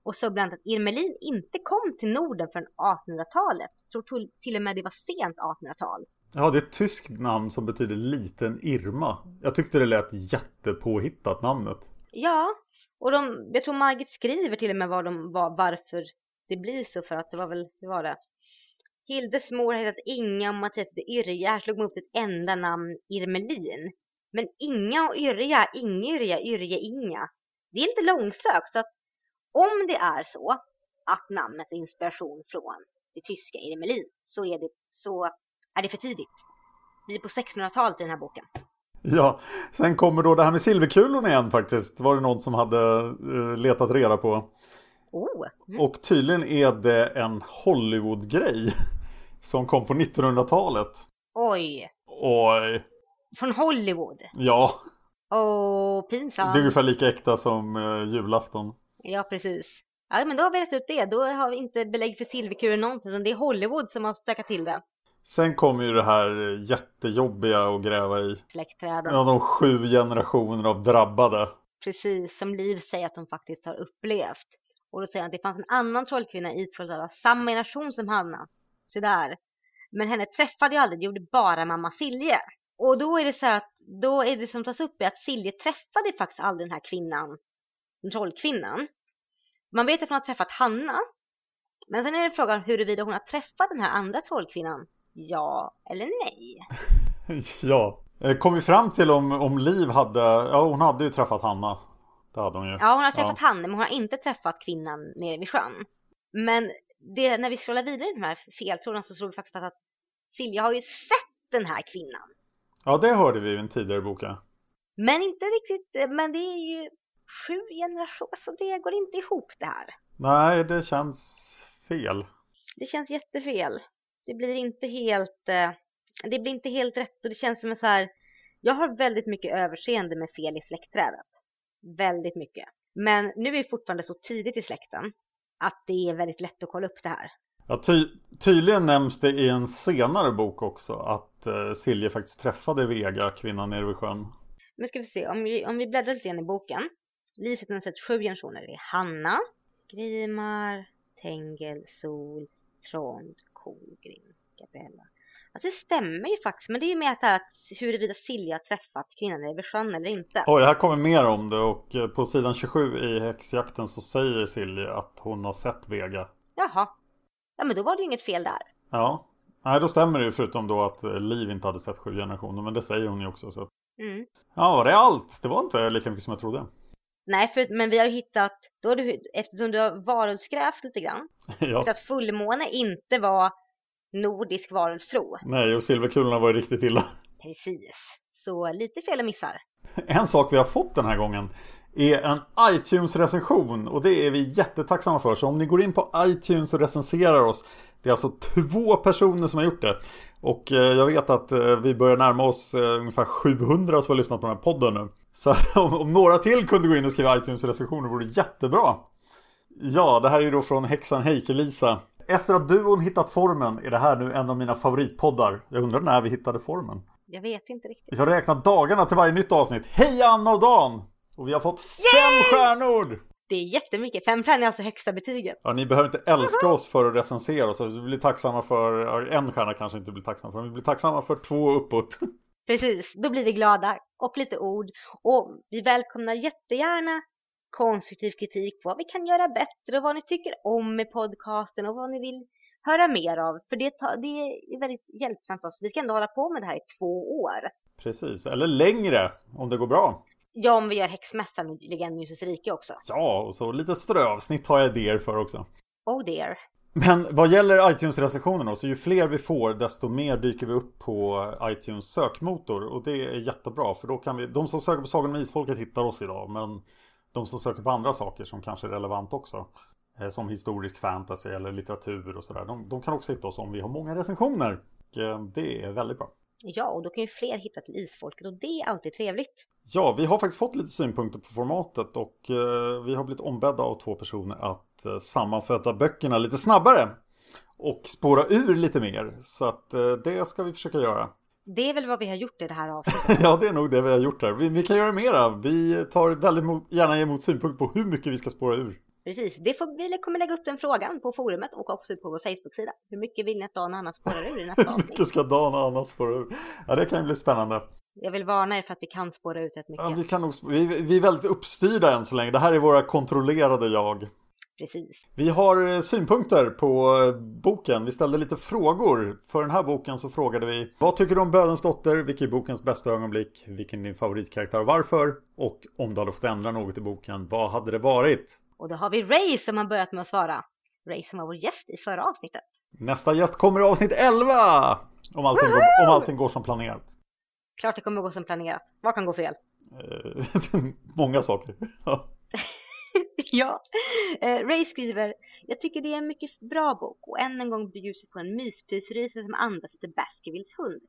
Och så bland annat att Irmelin inte kom till Norden förrän 1800-talet. Jag tror till- och med det var sent 1800-tal. Ja, det är ett tyskt namn som betyder liten Irma. Jag tyckte det lät jättepåhittat namnet. Ja, och de, jag tror Margit skriver till och med vad de, var, varför det blir så för att det var väl, det var det. Hildes mor har hetat Inga och Mattias hette Yrja. Här slog man upp ett enda namn, Irmelin. Men Inga och Yrja, Ingyrja, Yrja, Inga. Det är lite långsökt så att om det är så att namnet är inspiration från det tyska Irmelin så är det, så är det för tidigt. Vi är på 1600-talet i den här boken. Ja, sen kommer då det här med silverkulorna igen faktiskt. Var det någon som hade eh, letat reda på. Oh, mm. Och tydligen är det en Hollywood-grej. Som kom på 1900-talet. oj. Oj, Från Hollywood. ja. Åh, pinsamt. Det är ungefär lika äkta som eh, julafton. Ja, precis. Ja, men då har vi rätt ut det. Då har vi inte belägg för silverkur eller någonting. utan Det är Hollywood som har stökat till det. Sen kommer ju det här eh, jättejobbiga att gräva i. Släktträden. Ja, de sju generationer av drabbade. Precis, som Liv säger att hon faktiskt har upplevt. Och då säger han att det fanns en annan trollkvinna i Trollhättan samma generation som Hanna. Så där. Men henne träffade jag aldrig, det gjorde bara mamma Silje. Och då är det så att, då är det som tas upp är att Silje träffade faktiskt aldrig den här kvinnan, den trollkvinnan. Man vet att hon har träffat Hanna. Men sen är det frågan huruvida hon har träffat den här andra trollkvinnan. Ja eller nej. ja. Eh, Kom vi fram till om, om Liv hade, ja hon hade ju träffat Hanna. Det hade hon ju. Ja, hon har träffat Hanne, men hon har inte träffat kvinnan nere vid sjön. Men det, när vi scrollar vidare i de här feltrådarna så slår vi faktiskt att Silja har ju sett den här kvinnan. Ja, det hörde vi i en tidigare bok. ja. Men inte riktigt, men det är ju sju generationer, så det går inte ihop det här. Nej, det känns fel. Det känns jättefel. Det blir inte helt, eh, det blir inte helt rätt och det känns som en så här, jag har väldigt mycket överseende med fel i släktträdet. Väldigt mycket. Men nu är vi fortfarande så tidigt i släkten. Att det är väldigt lätt att kolla upp det här. Ja, ty tydligen nämns det i en senare bok också att eh, Silje faktiskt träffade Vega, kvinnan nere vid sjön. Nu ska vi se, om vi, om vi bläddrar lite grann i boken. Liset har sett sju generationer. Det är Hanna, Grimar, Tengel, Sol, Trond, Kolgrim, Gabriella. Alltså det stämmer ju faktiskt, men det är ju mer att, att huruvida Silja träffat kvinnan över sjön eller inte. Oj, här kommer mer om det och eh, på sidan 27 i häxjakten så säger Silja att hon har sett Vega. Jaha. Ja, men då var det ju inget fel där. Ja. Nej, då stämmer det ju förutom då att eh, Liv inte hade sett sju generationer, men det säger hon ju också. Så. Mm. Ja, var det allt? Det var inte lika mycket som jag trodde. Nej, för, men vi har ju hittat, då har du, eftersom du har varulvsgrävt lite grann, ja. så att fullmåne inte var nordisk varulvstro. Nej, och silverkulorna var ju riktigt illa. Precis. Så lite fel och missar. En sak vi har fått den här gången är en iTunes-recension och det är vi jättetacksamma för. Så om ni går in på iTunes och recenserar oss, det är alltså två personer som har gjort det. Och eh, jag vet att eh, vi börjar närma oss eh, ungefär 700 som har lyssnat på den här podden nu. Så om, om några till kunde gå in och skriva iTunes-recensioner vore det jättebra. Ja, det här är ju då från häxan Heike-Lisa. Efter att duon hittat formen är det här nu en av mina favoritpoddar. Jag undrar när vi hittade formen. Jag vet inte riktigt. Jag räknar dagarna till varje nytt avsnitt. Hej Anna och Dan! Och vi har fått fem Yay! stjärnor! Det är jättemycket. Fem stjärnor är alltså högsta betyget. Ja, ni behöver inte älska oss för att recensera oss. Vi blir tacksamma för, en stjärna kanske inte blir tacksamma för, men vi blir tacksamma för två uppåt. Precis, då blir vi glada. Och lite ord. Och vi välkomnar jättegärna konstruktiv kritik på vad vi kan göra bättre och vad ni tycker om med podcasten och vad ni vill höra mer av. För det, tar, det är väldigt hjälpsamt för oss. Vi ska ändå hålla på med det här i två år. Precis, eller längre om det går bra. Ja, om vi gör häxmässan och Legendmusets rike också. Ja, och så lite strövsnitt har jag idéer för också. Oh dear. Men vad gäller iTunes-recensionerna så ju fler vi får desto mer dyker vi upp på iTunes sökmotor och det är jättebra för då kan vi, de som söker på Sagan om Isfolket hittar oss idag men de som söker på andra saker som kanske är relevant också eh, som historisk fantasy eller litteratur och sådär de, de kan också hitta oss om vi har många recensioner. Och eh, det är väldigt bra. Ja, och då kan ju fler hitta till Isfolket och det är alltid trevligt. Ja, vi har faktiskt fått lite synpunkter på formatet och eh, vi har blivit ombedda av två personer att sammanfatta böckerna lite snabbare och spåra ur lite mer. Så att det ska vi försöka göra. Det är väl vad vi har gjort i det här avsnittet. ja, det är nog det vi har gjort här. Vi, vi kan göra mera. Vi tar väldigt mot, gärna emot synpunkter på hur mycket vi ska spåra ur. Precis, det får, vi kommer lägga upp den frågan på forumet och också på vår Facebook-sida. Hur mycket vill ni att Dan och Anna spårar ur i nästa avsnitt? Hur mycket ska Dan och Anna spåra ur? Ja, det kan ju bli spännande. Jag vill varna er för att vi kan spåra ut rätt mycket. Ja, vi, kan nog, vi, vi är väldigt uppstyrda än så länge. Det här är våra kontrollerade jag. Precis. Vi har eh, synpunkter på eh, boken. Vi ställde lite frågor. För den här boken så frågade vi Vad tycker du om Bödens dotter? Vilken är bokens bästa ögonblick? Vilken är din favoritkaraktär och varför? Och om du hade fått ändra något i boken, vad hade det varit? Och då har vi Ray som har börjat med att svara. Ray som var vår gäst i förra avsnittet. Nästa gäst kommer i avsnitt 11! Om allting, går, om allting går som planerat. Klart det kommer gå som planerat. Vad kan gå fel? Eh, Många saker. ja. Eh, Ray skriver Jag tycker det är en mycket bra bok och än en gång bjuds på en myspysrysare som andas lite Baskervilles hund.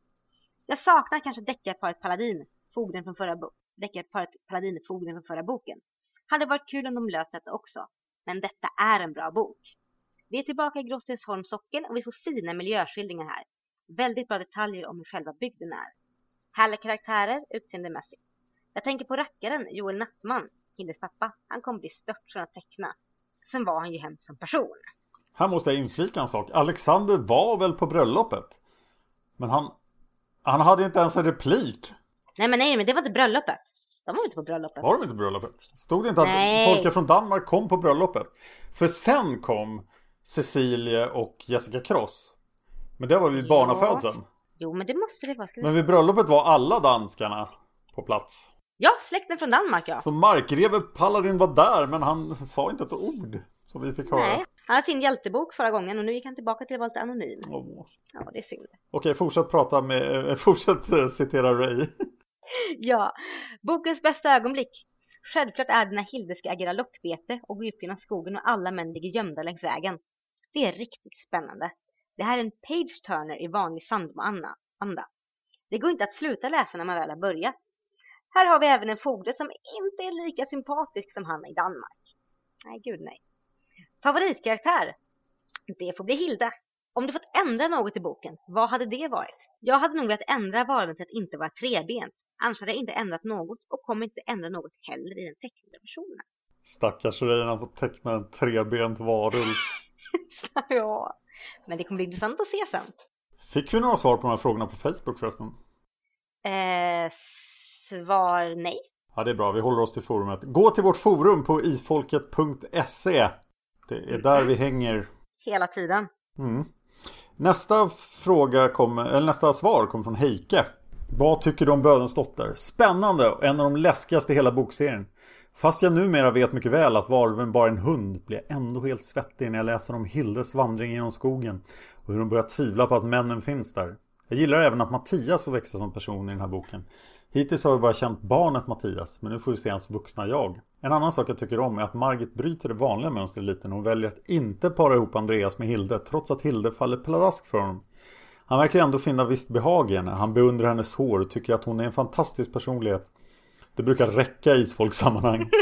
Jag saknar kanske deckarparet Paladin, fogden från förra boken. Deckarparet Paladin, fogden från förra boken. Hade varit kul om de löst detta också. Men detta är en bra bok. Vi är tillbaka i Gråstensholms socken och vi får fina miljöskildringar här. Väldigt bra detaljer om hur själva bygden är. Härliga karaktärer utseendemässigt. Jag tänker på rackaren Joel Nattman, Hildes pappa. Han kommer bli stört från att teckna. Sen var han ju hemskt som person. Här måste jag inflika en sak. Alexander var väl på bröllopet? Men han, han hade inte ens en replik. Nej men nej, men det var inte bröllopet. De var inte på bröllopet. Var de inte på bröllopet? Stod det inte Nej. att folket från Danmark kom på bröllopet? För sen kom Cecilie och Jessica Kross. Men det var vid barnafödseln. Jo, men det måste det vara. Men vid bröllopet var alla danskarna på plats. Ja, släkten från Danmark ja. Så markgreve Paladin var där men han sa inte ett ord. Som vi fick höra. Nej, han hade sin hjältebok förra gången och nu gick han tillbaka till att vara lite anonym. Åh. Ja, det är synd. Okej, fortsätt prata med, eh, fortsätt eh, citera Ray. Ja, bokens bästa ögonblick. Självklart är det när Hilde ska agera lockbete och gå upp genom skogen och alla män ligger gömda längs vägen. Det är riktigt spännande. Det här är en page-turner i vanlig Sandmo-anda. Det går inte att sluta läsa när man väl har börjat. Här har vi även en fogde som inte är lika sympatisk som han i Danmark. Nej, gud nej. Favoritkaraktär? Det får bli Hilda. Om du fått ändra något i boken, vad hade det varit? Jag hade nog velat ändra varelsen till att inte vara trebent. Annars hade jag inte ändrat något och kommer inte ändra något heller i den tecknade versionen. Stackars Reine har fått teckna en trebent varulv. ja, men det kommer bli intressant att se sen. Fick vi några svar på de här frågorna på Facebook förresten? Eh, svar nej. Ja, det är bra. Vi håller oss till forumet. Gå till vårt forum på isfolket.se. Det är där vi hänger. Hela tiden. Mm. Nästa fråga kommer, eller nästa svar kommer från Heike. Vad tycker du om Bödens dotter? Spännande och en av de läskigaste i hela bokserien. Fast jag numera vet mycket väl att varulven bara är en hund blir jag ändå helt svettig när jag läser om Hildes vandring genom skogen och hur hon börjar tvivla på att männen finns där. Jag gillar även att Mattias får växa som person i den här boken. Hittills har vi bara känt barnet Mattias, men nu får vi se hans vuxna jag. En annan sak jag tycker om är att Margit bryter det vanliga mönstret lite när hon väljer att inte para ihop Andreas med Hilde, trots att Hilde faller pladask för honom. Han verkar ändå finna visst behag i henne. Han beundrar hennes hår och tycker att hon är en fantastisk personlighet. Det brukar räcka i isfolksammanhang.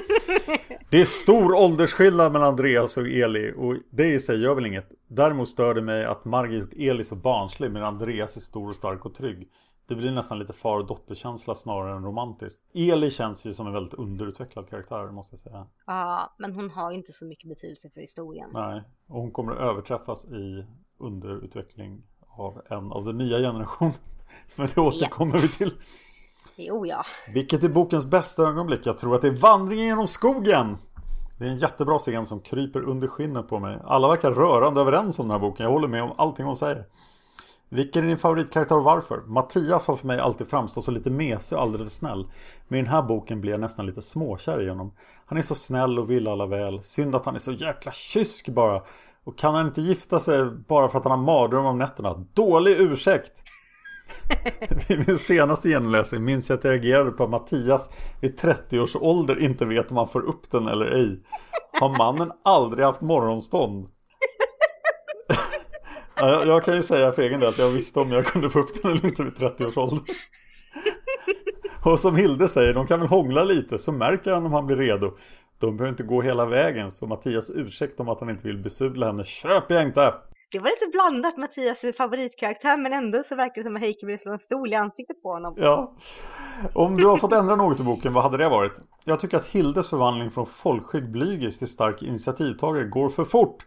Det är stor åldersskillnad mellan Andreas och Eli och det i sig gör väl inget. Däremot stör det mig att Margit gjort Eli så barnslig medan Andreas är stor och stark och trygg. Det blir nästan lite far och dotterkänsla snarare än romantiskt. Eli känns ju som en väldigt underutvecklad karaktär måste jag säga. Ja, men hon har inte så mycket betydelse för historien. Nej, och hon kommer att överträffas i underutveckling av en av den nya generationen. Men det återkommer ja. vi till. Jo, ja. Vilket är bokens bästa ögonblick? Jag tror att det är vandringen genom skogen. Det är en jättebra scen som kryper under skinnet på mig. Alla verkar rörande överens om den här boken. Jag håller med om allting hon säger. Vilken är din favoritkaraktär och varför? Mattias har för mig alltid framstått så lite mesig och alldeles för snäll. Men i den här boken blir jag nästan lite småkär igenom. Han är så snäll och vill alla väl. Synd att han är så jäkla kysk bara. Och kan han inte gifta sig bara för att han har mardröm om nätterna? Dålig ursäkt! Vid min senaste genomläsning minns jag att jag reagerade på att Mattias vid 30 års ålder inte vet om han får upp den eller ej. Har mannen aldrig haft morgonstånd? Jag, jag kan ju säga för egen del att jag visste om jag kunde få upp den eller inte vid 30 års ålder. Och som Hilde säger, de kan väl hångla lite så märker han om han blir redo. De behöver inte gå hela vägen så Mattias ursäkt om att han inte vill besudla henne köper jag inte. Det var lite blandat Mattias favoritkaraktär men ändå så verkar det som att Heike slå en stol i ansiktet på honom. Ja. Om du har fått ändra något i boken, vad hade det varit? Jag tycker att Hildes förvandling från folkskygg blygis till stark initiativtagare går för fort.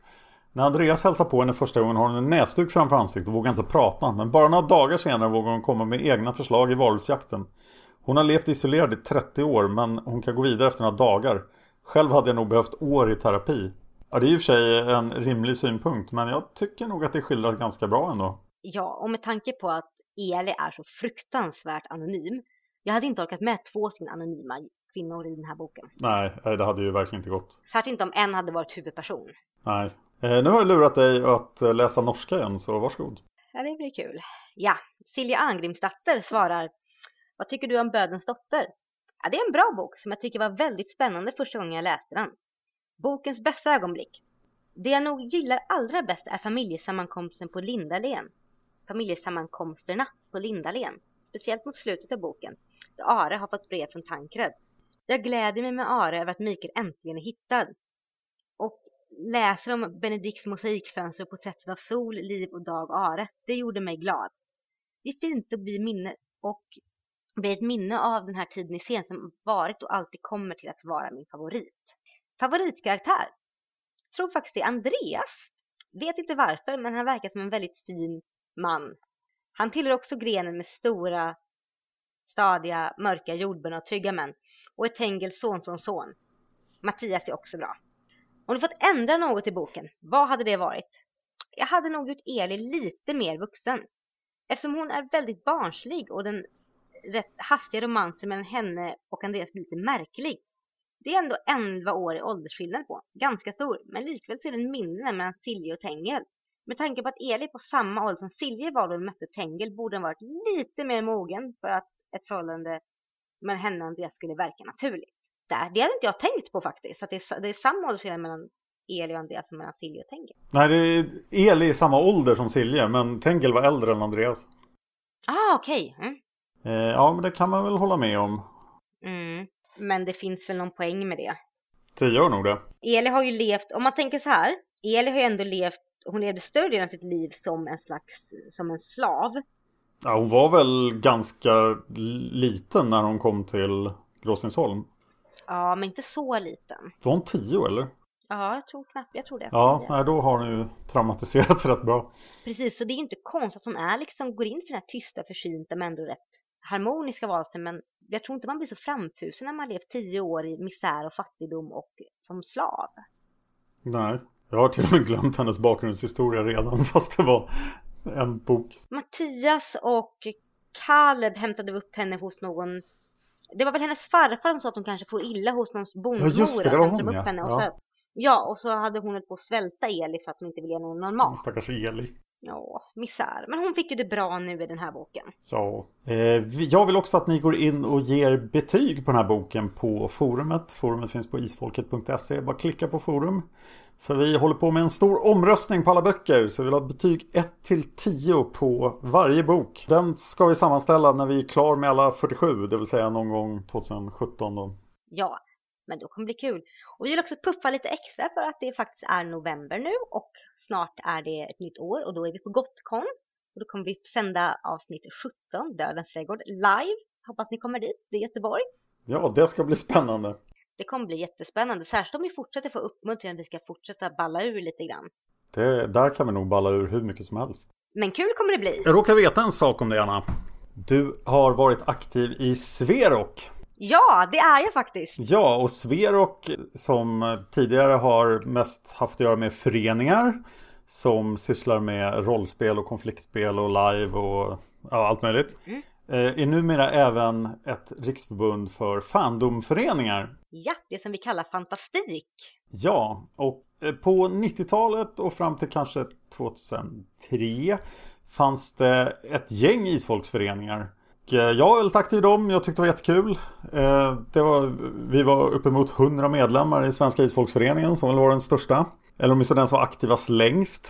När Andreas hälsar på henne första gången har hon en näsduk framför ansiktet och vågar inte prata. Men bara några dagar senare vågar hon komma med egna förslag i varulvsjakten. Hon har levt isolerad i 30 år men hon kan gå vidare efter några dagar. Själv hade jag nog behövt år i terapi. Ja, det är i och för sig en rimlig synpunkt, men jag tycker nog att det skildras ganska bra ändå. Ja, och med tanke på att Eli är så fruktansvärt anonym. Jag hade inte orkat med två stycken anonyma kvinnor i den här boken. Nej, det hade ju verkligen inte gått. Särskilt inte om en hade varit huvudperson. Nej. Eh, nu har jag lurat dig att läsa norska igen, så varsågod. Ja, det blir kul. Ja, Silja Angrimsdatter svarar Vad tycker du om Bödens dotter? Ja, det är en bra bok som jag tycker var väldigt spännande första gången jag läste den. Bokens bästa ögonblick. Det jag nog gillar allra bäst är familjesammankomsten på Lindalen. Familjesammankomsterna på Lindalen. Speciellt mot slutet av boken, då Are har fått brev från Tankred. Jag gläder mig med Are över att Mikael äntligen är hittad. Läser om Benedikts mosaikfönster och porträttet av Sol, Liv och Dag Are. Det gjorde mig glad. Det är fint att bli minne och bli ett minne av den här tiden i scen som varit och alltid kommer till att vara min favorit. Favoritkaraktär? Jag Tror faktiskt det är Andreas. Vet inte varför, men han verkar som en väldigt fin man. Han tillhör också grenen med stora, stadiga, mörka, jordbön och trygga män. Och ett Tengils son son. Mattias är också bra. Om du fått ändra något i boken, vad hade det varit? Jag hade nog gjort Eli lite mer vuxen. Eftersom hon är väldigt barnslig och den rätt hastiga romansen mellan henne och Andreas blir lite märklig. Det är ändå 11 år i åldersskillnad på. Ganska stor, men likväl så är den mindre mellan Silje och Tengel. Med tanke på att Eli på samma ålder som Silje var då hon mötte Tengel borde den varit lite mer mogen för att ett förhållande mellan henne och Andreas skulle verka naturligt. Där, det hade inte jag tänkt på faktiskt, att det är, det är samma åldersskillnad mellan Eli och Andreas som mellan Silje och Tengel. Nej, det är Eli i samma ålder som Silje, men Tengel var äldre än Andreas. Ah, okej. Okay. Mm. Eh, ja, men det kan man väl hålla med om. Mm. Men det finns väl någon poäng med det. Det gör nog det. Eli har ju levt, om man tänker så här, Eli har ju ändå levt, hon levde större delen av sitt liv som en slags, som en slav. Ja, hon var väl ganska liten när hon kom till Gråstensholm. Ja, men inte så liten. Var hon tio eller? Ja, jag tror knappt, jag tror det. Ja, nej, då har hon ju traumatiserats rätt bra. Precis, så det är inte konstigt att hon är liksom, går in för den här tysta, försynta men ändå rätt harmoniska varelsen. Men jag tror inte man blir så framfusen när man levt tio år i misär och fattigdom och som slav. Nej, jag har till och med glömt hennes bakgrundshistoria redan fast det var en bok. Mattias och Kaleb hämtade upp henne hos någon det var väl hennes farfar som sa att hon kanske får illa hos någon bondmora. Ja just det, det var hon ja. Henne och ja. Så, ja, och så hade hon ett på att svälta Eli för att hon inte ville ge någon mat. Stackars Eli. Ja, misär. Men hon fick ju det bra nu i den här boken. Ja. Eh, jag vill också att ni går in och ger betyg på den här boken på forumet. Forumet finns på isfolket.se. Bara klicka på forum. För vi håller på med en stor omröstning på alla böcker. Så vi vill ha betyg 1 till 10 på varje bok. Den ska vi sammanställa när vi är klar med alla 47. Det vill säga någon gång 2017 då. Ja, men då kommer det bli kul. Och vi vill också puffa lite extra för att det faktiskt är november nu och snart är det ett nytt år och då är vi på Gotcon. Och då kommer vi sända avsnitt 17, Dödens trädgård, live. Hoppas ni kommer dit, det är Göteborg. Ja, det ska bli spännande. Det kommer bli jättespännande, särskilt om vi fortsätter få uppmuntran att vi ska fortsätta balla ur lite grann. Det, där kan vi nog balla ur hur mycket som helst. Men kul kommer det bli. Jag råkar veta en sak om det, Anna. Du har varit aktiv i Sverok. Ja, det är jag faktiskt. Ja, och Sverok som tidigare har mest haft att göra med föreningar som sysslar med rollspel och konfliktspel och live och ja, allt möjligt. Mm. Är numera även ett riksförbund för fandomföreningar. Ja, det som vi kallar fantastik. Ja, och på 90-talet och fram till kanske 2003 fanns det ett gäng isfolksföreningar Eh, jag var väldigt aktiv i dem, jag tyckte det var jättekul. Eh, det var, vi var uppemot 100 medlemmar i Svenska Isfolksföreningen som väl var den största. Eller åtminstone den som var aktivast längst.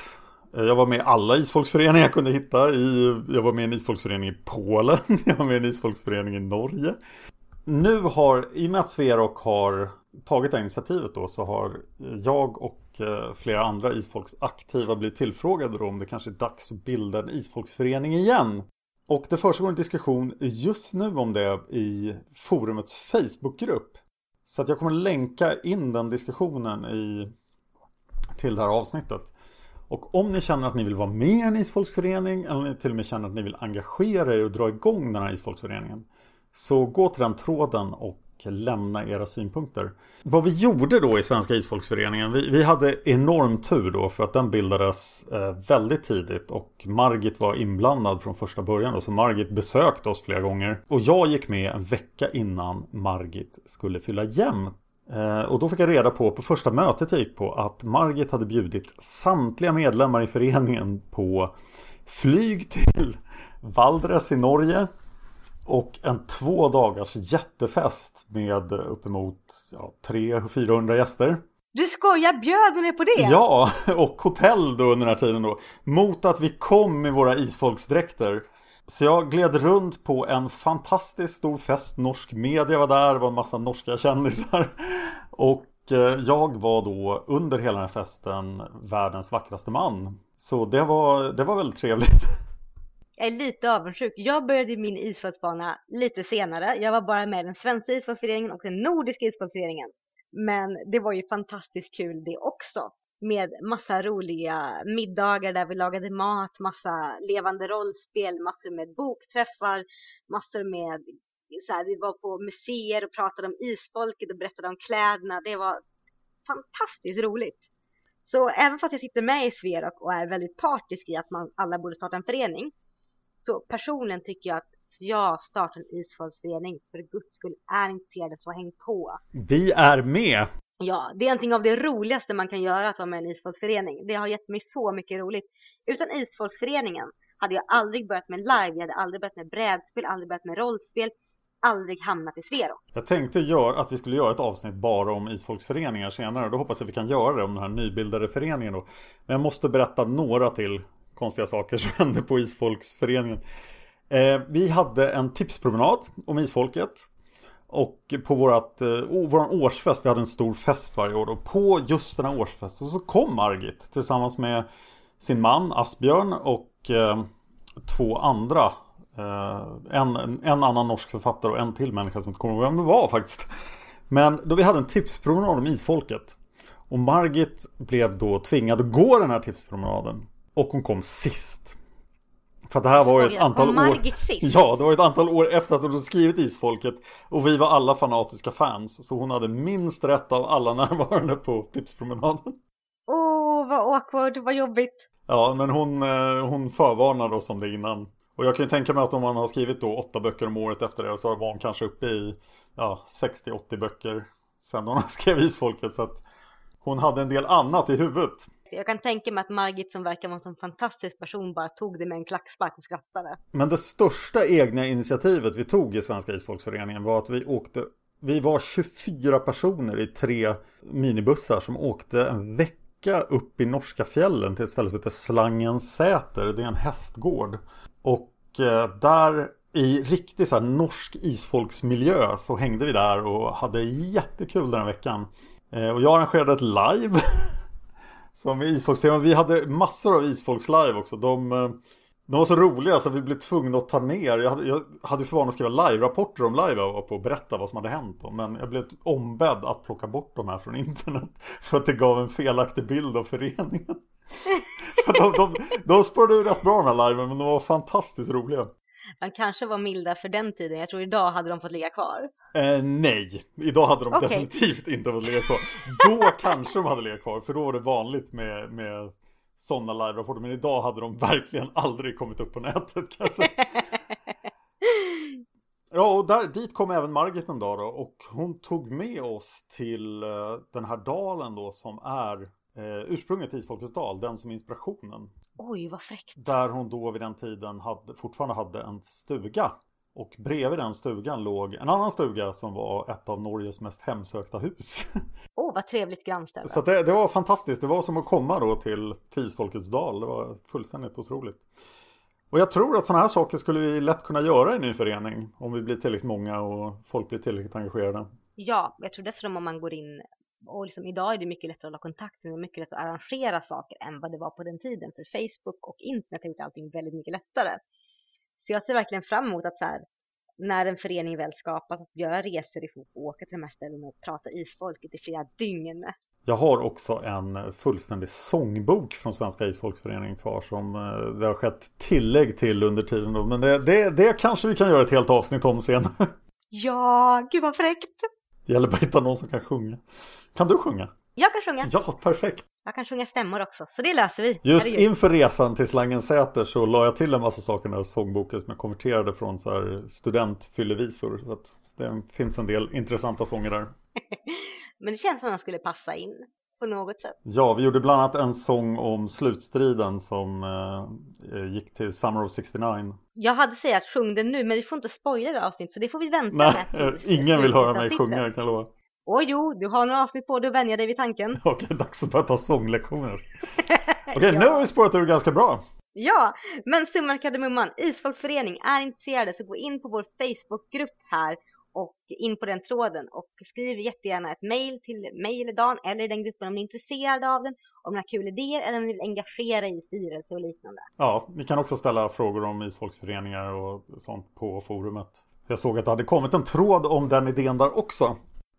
Eh, jag var med i alla isfolksföreningar jag kunde hitta. I, jag var med i en isfolksförening i Polen, jag var med i en isfolksförening i Norge. Nu har, i och med att Sverok har tagit det initiativet då, så har jag och flera andra isfolksaktiva blivit tillfrågade då om det kanske är dags att bilda en isfolksförening igen. Och det försiggår en diskussion just nu om det i forumets Facebookgrupp. Så att jag kommer länka in den diskussionen i, till det här avsnittet. Och om ni känner att ni vill vara med i en isfolksförening eller om ni till och med känner att ni vill engagera er och dra igång den här isfolksföreningen. Så gå till den tråden och lämna era synpunkter. Vad vi gjorde då i Svenska Isfolksföreningen, vi, vi hade enorm tur då för att den bildades eh, väldigt tidigt och Margit var inblandad från första början då, så Margit besökte oss flera gånger. Och jag gick med en vecka innan Margit skulle fylla jämnt. Eh, och då fick jag reda på, på första mötet jag gick på, att Margit hade bjudit samtliga medlemmar i föreningen på flyg till Valdres i Norge och en två dagars jättefest med uppemot ja, 300-400 gäster. Du skojar, bjöd er på det? Ja, och hotell då under den här tiden då. Mot att vi kom med våra isfolksdräkter. Så jag gled runt på en fantastiskt stor fest. Norsk media var där, det var en massa norska kändisar. Och jag var då under hela den här festen världens vackraste man. Så det var, det var väldigt trevligt. Jag är lite avundsjuk. Jag började min isfältsbana lite senare. Jag var bara med i den svenska isfältsföreningen och den nordiska isfältsföreningen. Men det var ju fantastiskt kul det också. Med massa roliga middagar där vi lagade mat, massa levande rollspel, massor med bokträffar, massor med så här, vi var på museer och pratade om isfolket och berättade om kläderna. Det var fantastiskt roligt. Så även fast jag sitter med i Sverok och är väldigt partisk i att man alla borde starta en förening så personligen tycker jag att jag startar en isfolksförening. För guds skull är intresserade så häng på. Vi är med! Ja, det är någonting av det roligaste man kan göra att vara med i en isfolksförening. Det har gett mig så mycket roligt. Utan isfolksföreningen hade jag aldrig börjat med live, jag hade aldrig börjat med brädspel, aldrig börjat med rollspel, aldrig hamnat i Sverok. Jag tänkte gör, att vi skulle göra ett avsnitt bara om isfolksföreningar senare. Då hoppas jag att vi kan göra det om den här nybildade föreningen då. Men jag måste berätta några till konstiga saker som hände på Isfolksföreningen. Eh, vi hade en tipspromenad om isfolket. Och på vårat, eh, vår årsfest, vi hade en stor fest varje år. Och på just den här årsfesten så kom Margit tillsammans med sin man Asbjörn och eh, två andra. Eh, en, en annan norsk författare och en till människa som inte kommer ihåg vem det var faktiskt. Men då vi hade en tipspromenad om isfolket. Och Margit blev då tvingad att gå den här tipspromenaden. Och hon kom sist. För det här var ju ett antal år... Ja, det var ett antal år efter att hon skrivit Isfolket. Och vi var alla fanatiska fans. Så hon hade minst rätt av alla närvarande på tipspromenaden. Åh, oh, vad awkward, vad jobbigt. Ja, men hon, eh, hon förvarnade oss om det innan. Och jag kan ju tänka mig att om man har skrivit då åtta böcker om året efter det så var hon kanske uppe i ja, 60-80 böcker sen hon skrev Isfolket. Så att hon hade en del annat i huvudet. Jag kan tänka mig att Margit som verkar vara en sån fantastisk person bara tog det med en klackspark och skrattade. Men det största egna initiativet vi tog i Svenska Isfolksföreningen var att vi åkte vi var 24 personer i tre minibussar som åkte en vecka upp i norska fjällen till ett ställe som heter Slangensäter. Det är en hästgård. Och eh, där i riktig så här norsk isfolksmiljö så hängde vi där och hade jättekul den veckan. Eh, och jag arrangerade ett live Som isfolkstema. Vi hade massor av isfolkslive också. De, eh, de var så roliga så vi blev tvungna att ta ner. Jag hade, jag hade för vana att skriva live-rapporter om live och på att berätta vad som hade hänt. Då. Men jag blev ombedd att plocka bort de här från internet. För att det gav en felaktig bild av föreningen. de, de, de spårade ur rätt bra de här liven men de var fantastiskt roliga. De kanske var milda för den tiden. Jag tror idag hade de fått ligga kvar. Eh, nej, idag hade de okay. definitivt inte fått ligga kvar. Då kanske de hade legat kvar, för då var det vanligt med, med sådana live-rapporter. Men idag hade de verkligen aldrig kommit upp på nätet kan jag säga. Ja, och där, dit kom även Margit en dag då och hon tog med oss till uh, den här dalen då som är uh, ursprunget till Isfolkets dal, den som är inspirationen. Oj, vad fräckt. Där hon då vid den tiden hade, fortfarande hade en stuga. Och bredvid den stugan låg en annan stuga som var ett av Norges mest hemsökta hus. Åh, oh, vad trevligt grannställe. Så det, det, var fantastiskt. Det var som att komma då till Tisfolkets dal. Det var fullständigt otroligt. Och jag tror att sådana här saker skulle vi lätt kunna göra i en ny förening. Om vi blir tillräckligt många och folk blir tillräckligt engagerade. Ja, jag tror dessutom om man går in och liksom idag är det mycket lättare att hålla kontakt med mycket lättare att arrangera saker än vad det var på den tiden. För Facebook och internet har gjort allting väldigt mycket lättare. Så jag ser verkligen fram emot att så här, när en förening väl skapas, att göra resor ihop och åka till de här ställena och prata isfolket i flera dygn. Jag har också en fullständig sångbok från Svenska Isfolksföreningen kvar som eh, det har skett tillägg till under tiden då. Men det, det, det kanske vi kan göra ett helt avsnitt om sen. Ja, gud vad fräckt! Det gäller bara att hitta någon som kan sjunga. Kan du sjunga? Jag kan sjunga. Ja, perfekt. Jag kan sjunga stämmor också, så det löser vi. Just inför resan till Slangensäter så la jag till en massa saker i den här sångboken som jag konverterade från så här studentfyllevisor. Så att det finns en del intressanta sånger där. Men det känns som att den skulle passa in på något sätt. Ja, vi gjorde bland annat en sång om slutstriden som eh, gick till Summer of 69. Jag hade sagt att sjung den nu, men vi får inte spoila det avsnittet så det får vi vänta Nej, med. Tills ingen vill höra mig sjunga, kan jag lova. Åh jo, du har några avsnitt på dig att vänja dig vid tanken. Okej, dags att börja ta sånglektioner. Okej, ja. nu har vi spårat ur ganska bra. Ja, men summan kardemumman, Isfolksförening är intresserade så gå in på vår Facebookgrupp här och in på den tråden och skriv jättegärna ett mail till mig eller Dan eller i den gruppen om ni är intresserade av den, om ni har kul idéer eller om ni vill engagera i styrelse och liknande. Ja, ni kan också ställa frågor om isfolksföreningar och sånt på forumet. Jag såg att det hade kommit en tråd om den idén där också.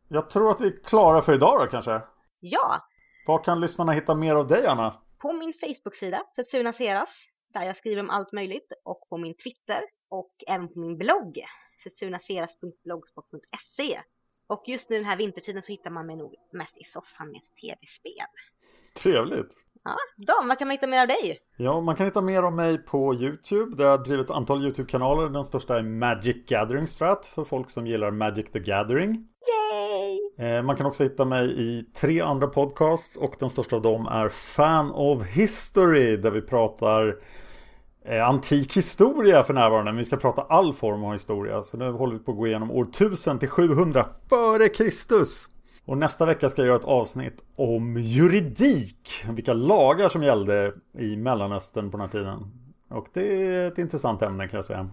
Jag tror att vi är klara för idag då kanske? Ja! Var kan lyssnarna hitta mer av dig Anna? På min Facebook-sida, Setsuna Seras, där jag skriver om allt möjligt och på min Twitter och även på min blogg setsunaseras.blogspot.se och just nu den här vintertiden så hittar man mig nog mest i soffan med tv-spel. Trevligt! Ja, Dan, vad kan man hitta mer av dig? Ja, man kan hitta mer av mig på YouTube där jag drivit ett antal YouTube-kanaler. Den största är Magic Gathering Strat för folk som gillar Magic the Gathering. Yay! Eh, man kan också hitta mig i tre andra podcasts och den största av dem är Fan of History där vi pratar antik historia för närvarande. Men vi ska prata all form av historia. Så nu håller vi på att gå igenom år 1000 till 700 före Kristus. Och nästa vecka ska jag göra ett avsnitt om juridik. Vilka lagar som gällde i Mellanöstern på den här tiden. Och det är ett intressant ämne kan jag säga.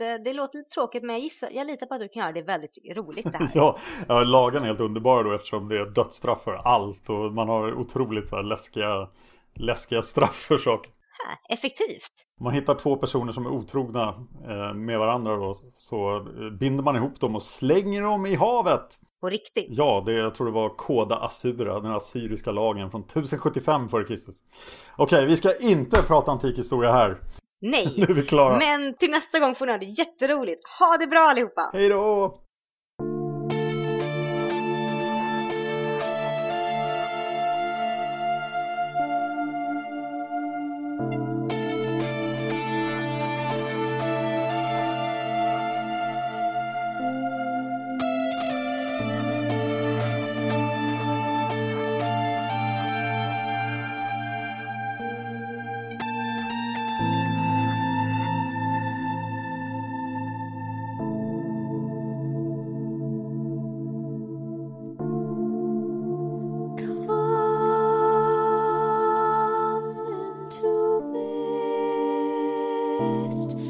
eh, det låter lite tråkigt men jag, gissar, jag litar på att du kan göra det väldigt roligt det här. ja, ja, lagen är helt underbara då eftersom det är dödsstraff för allt och man har otroligt så läskiga, läskiga straff för saker. Effektivt. Om man hittar två personer som är otrogna eh, med varandra då, så eh, binder man ihop dem och slänger dem i havet. På riktigt? Ja, det, jag tror det var Koda Asura, den assyriska lagen från 1075 f.Kr. Okej, vi ska inte prata antik historia här. Nej, nu är vi klara. men till nästa gång får ni ha det jätteroligt. Ha det bra allihopa! Hej då! best.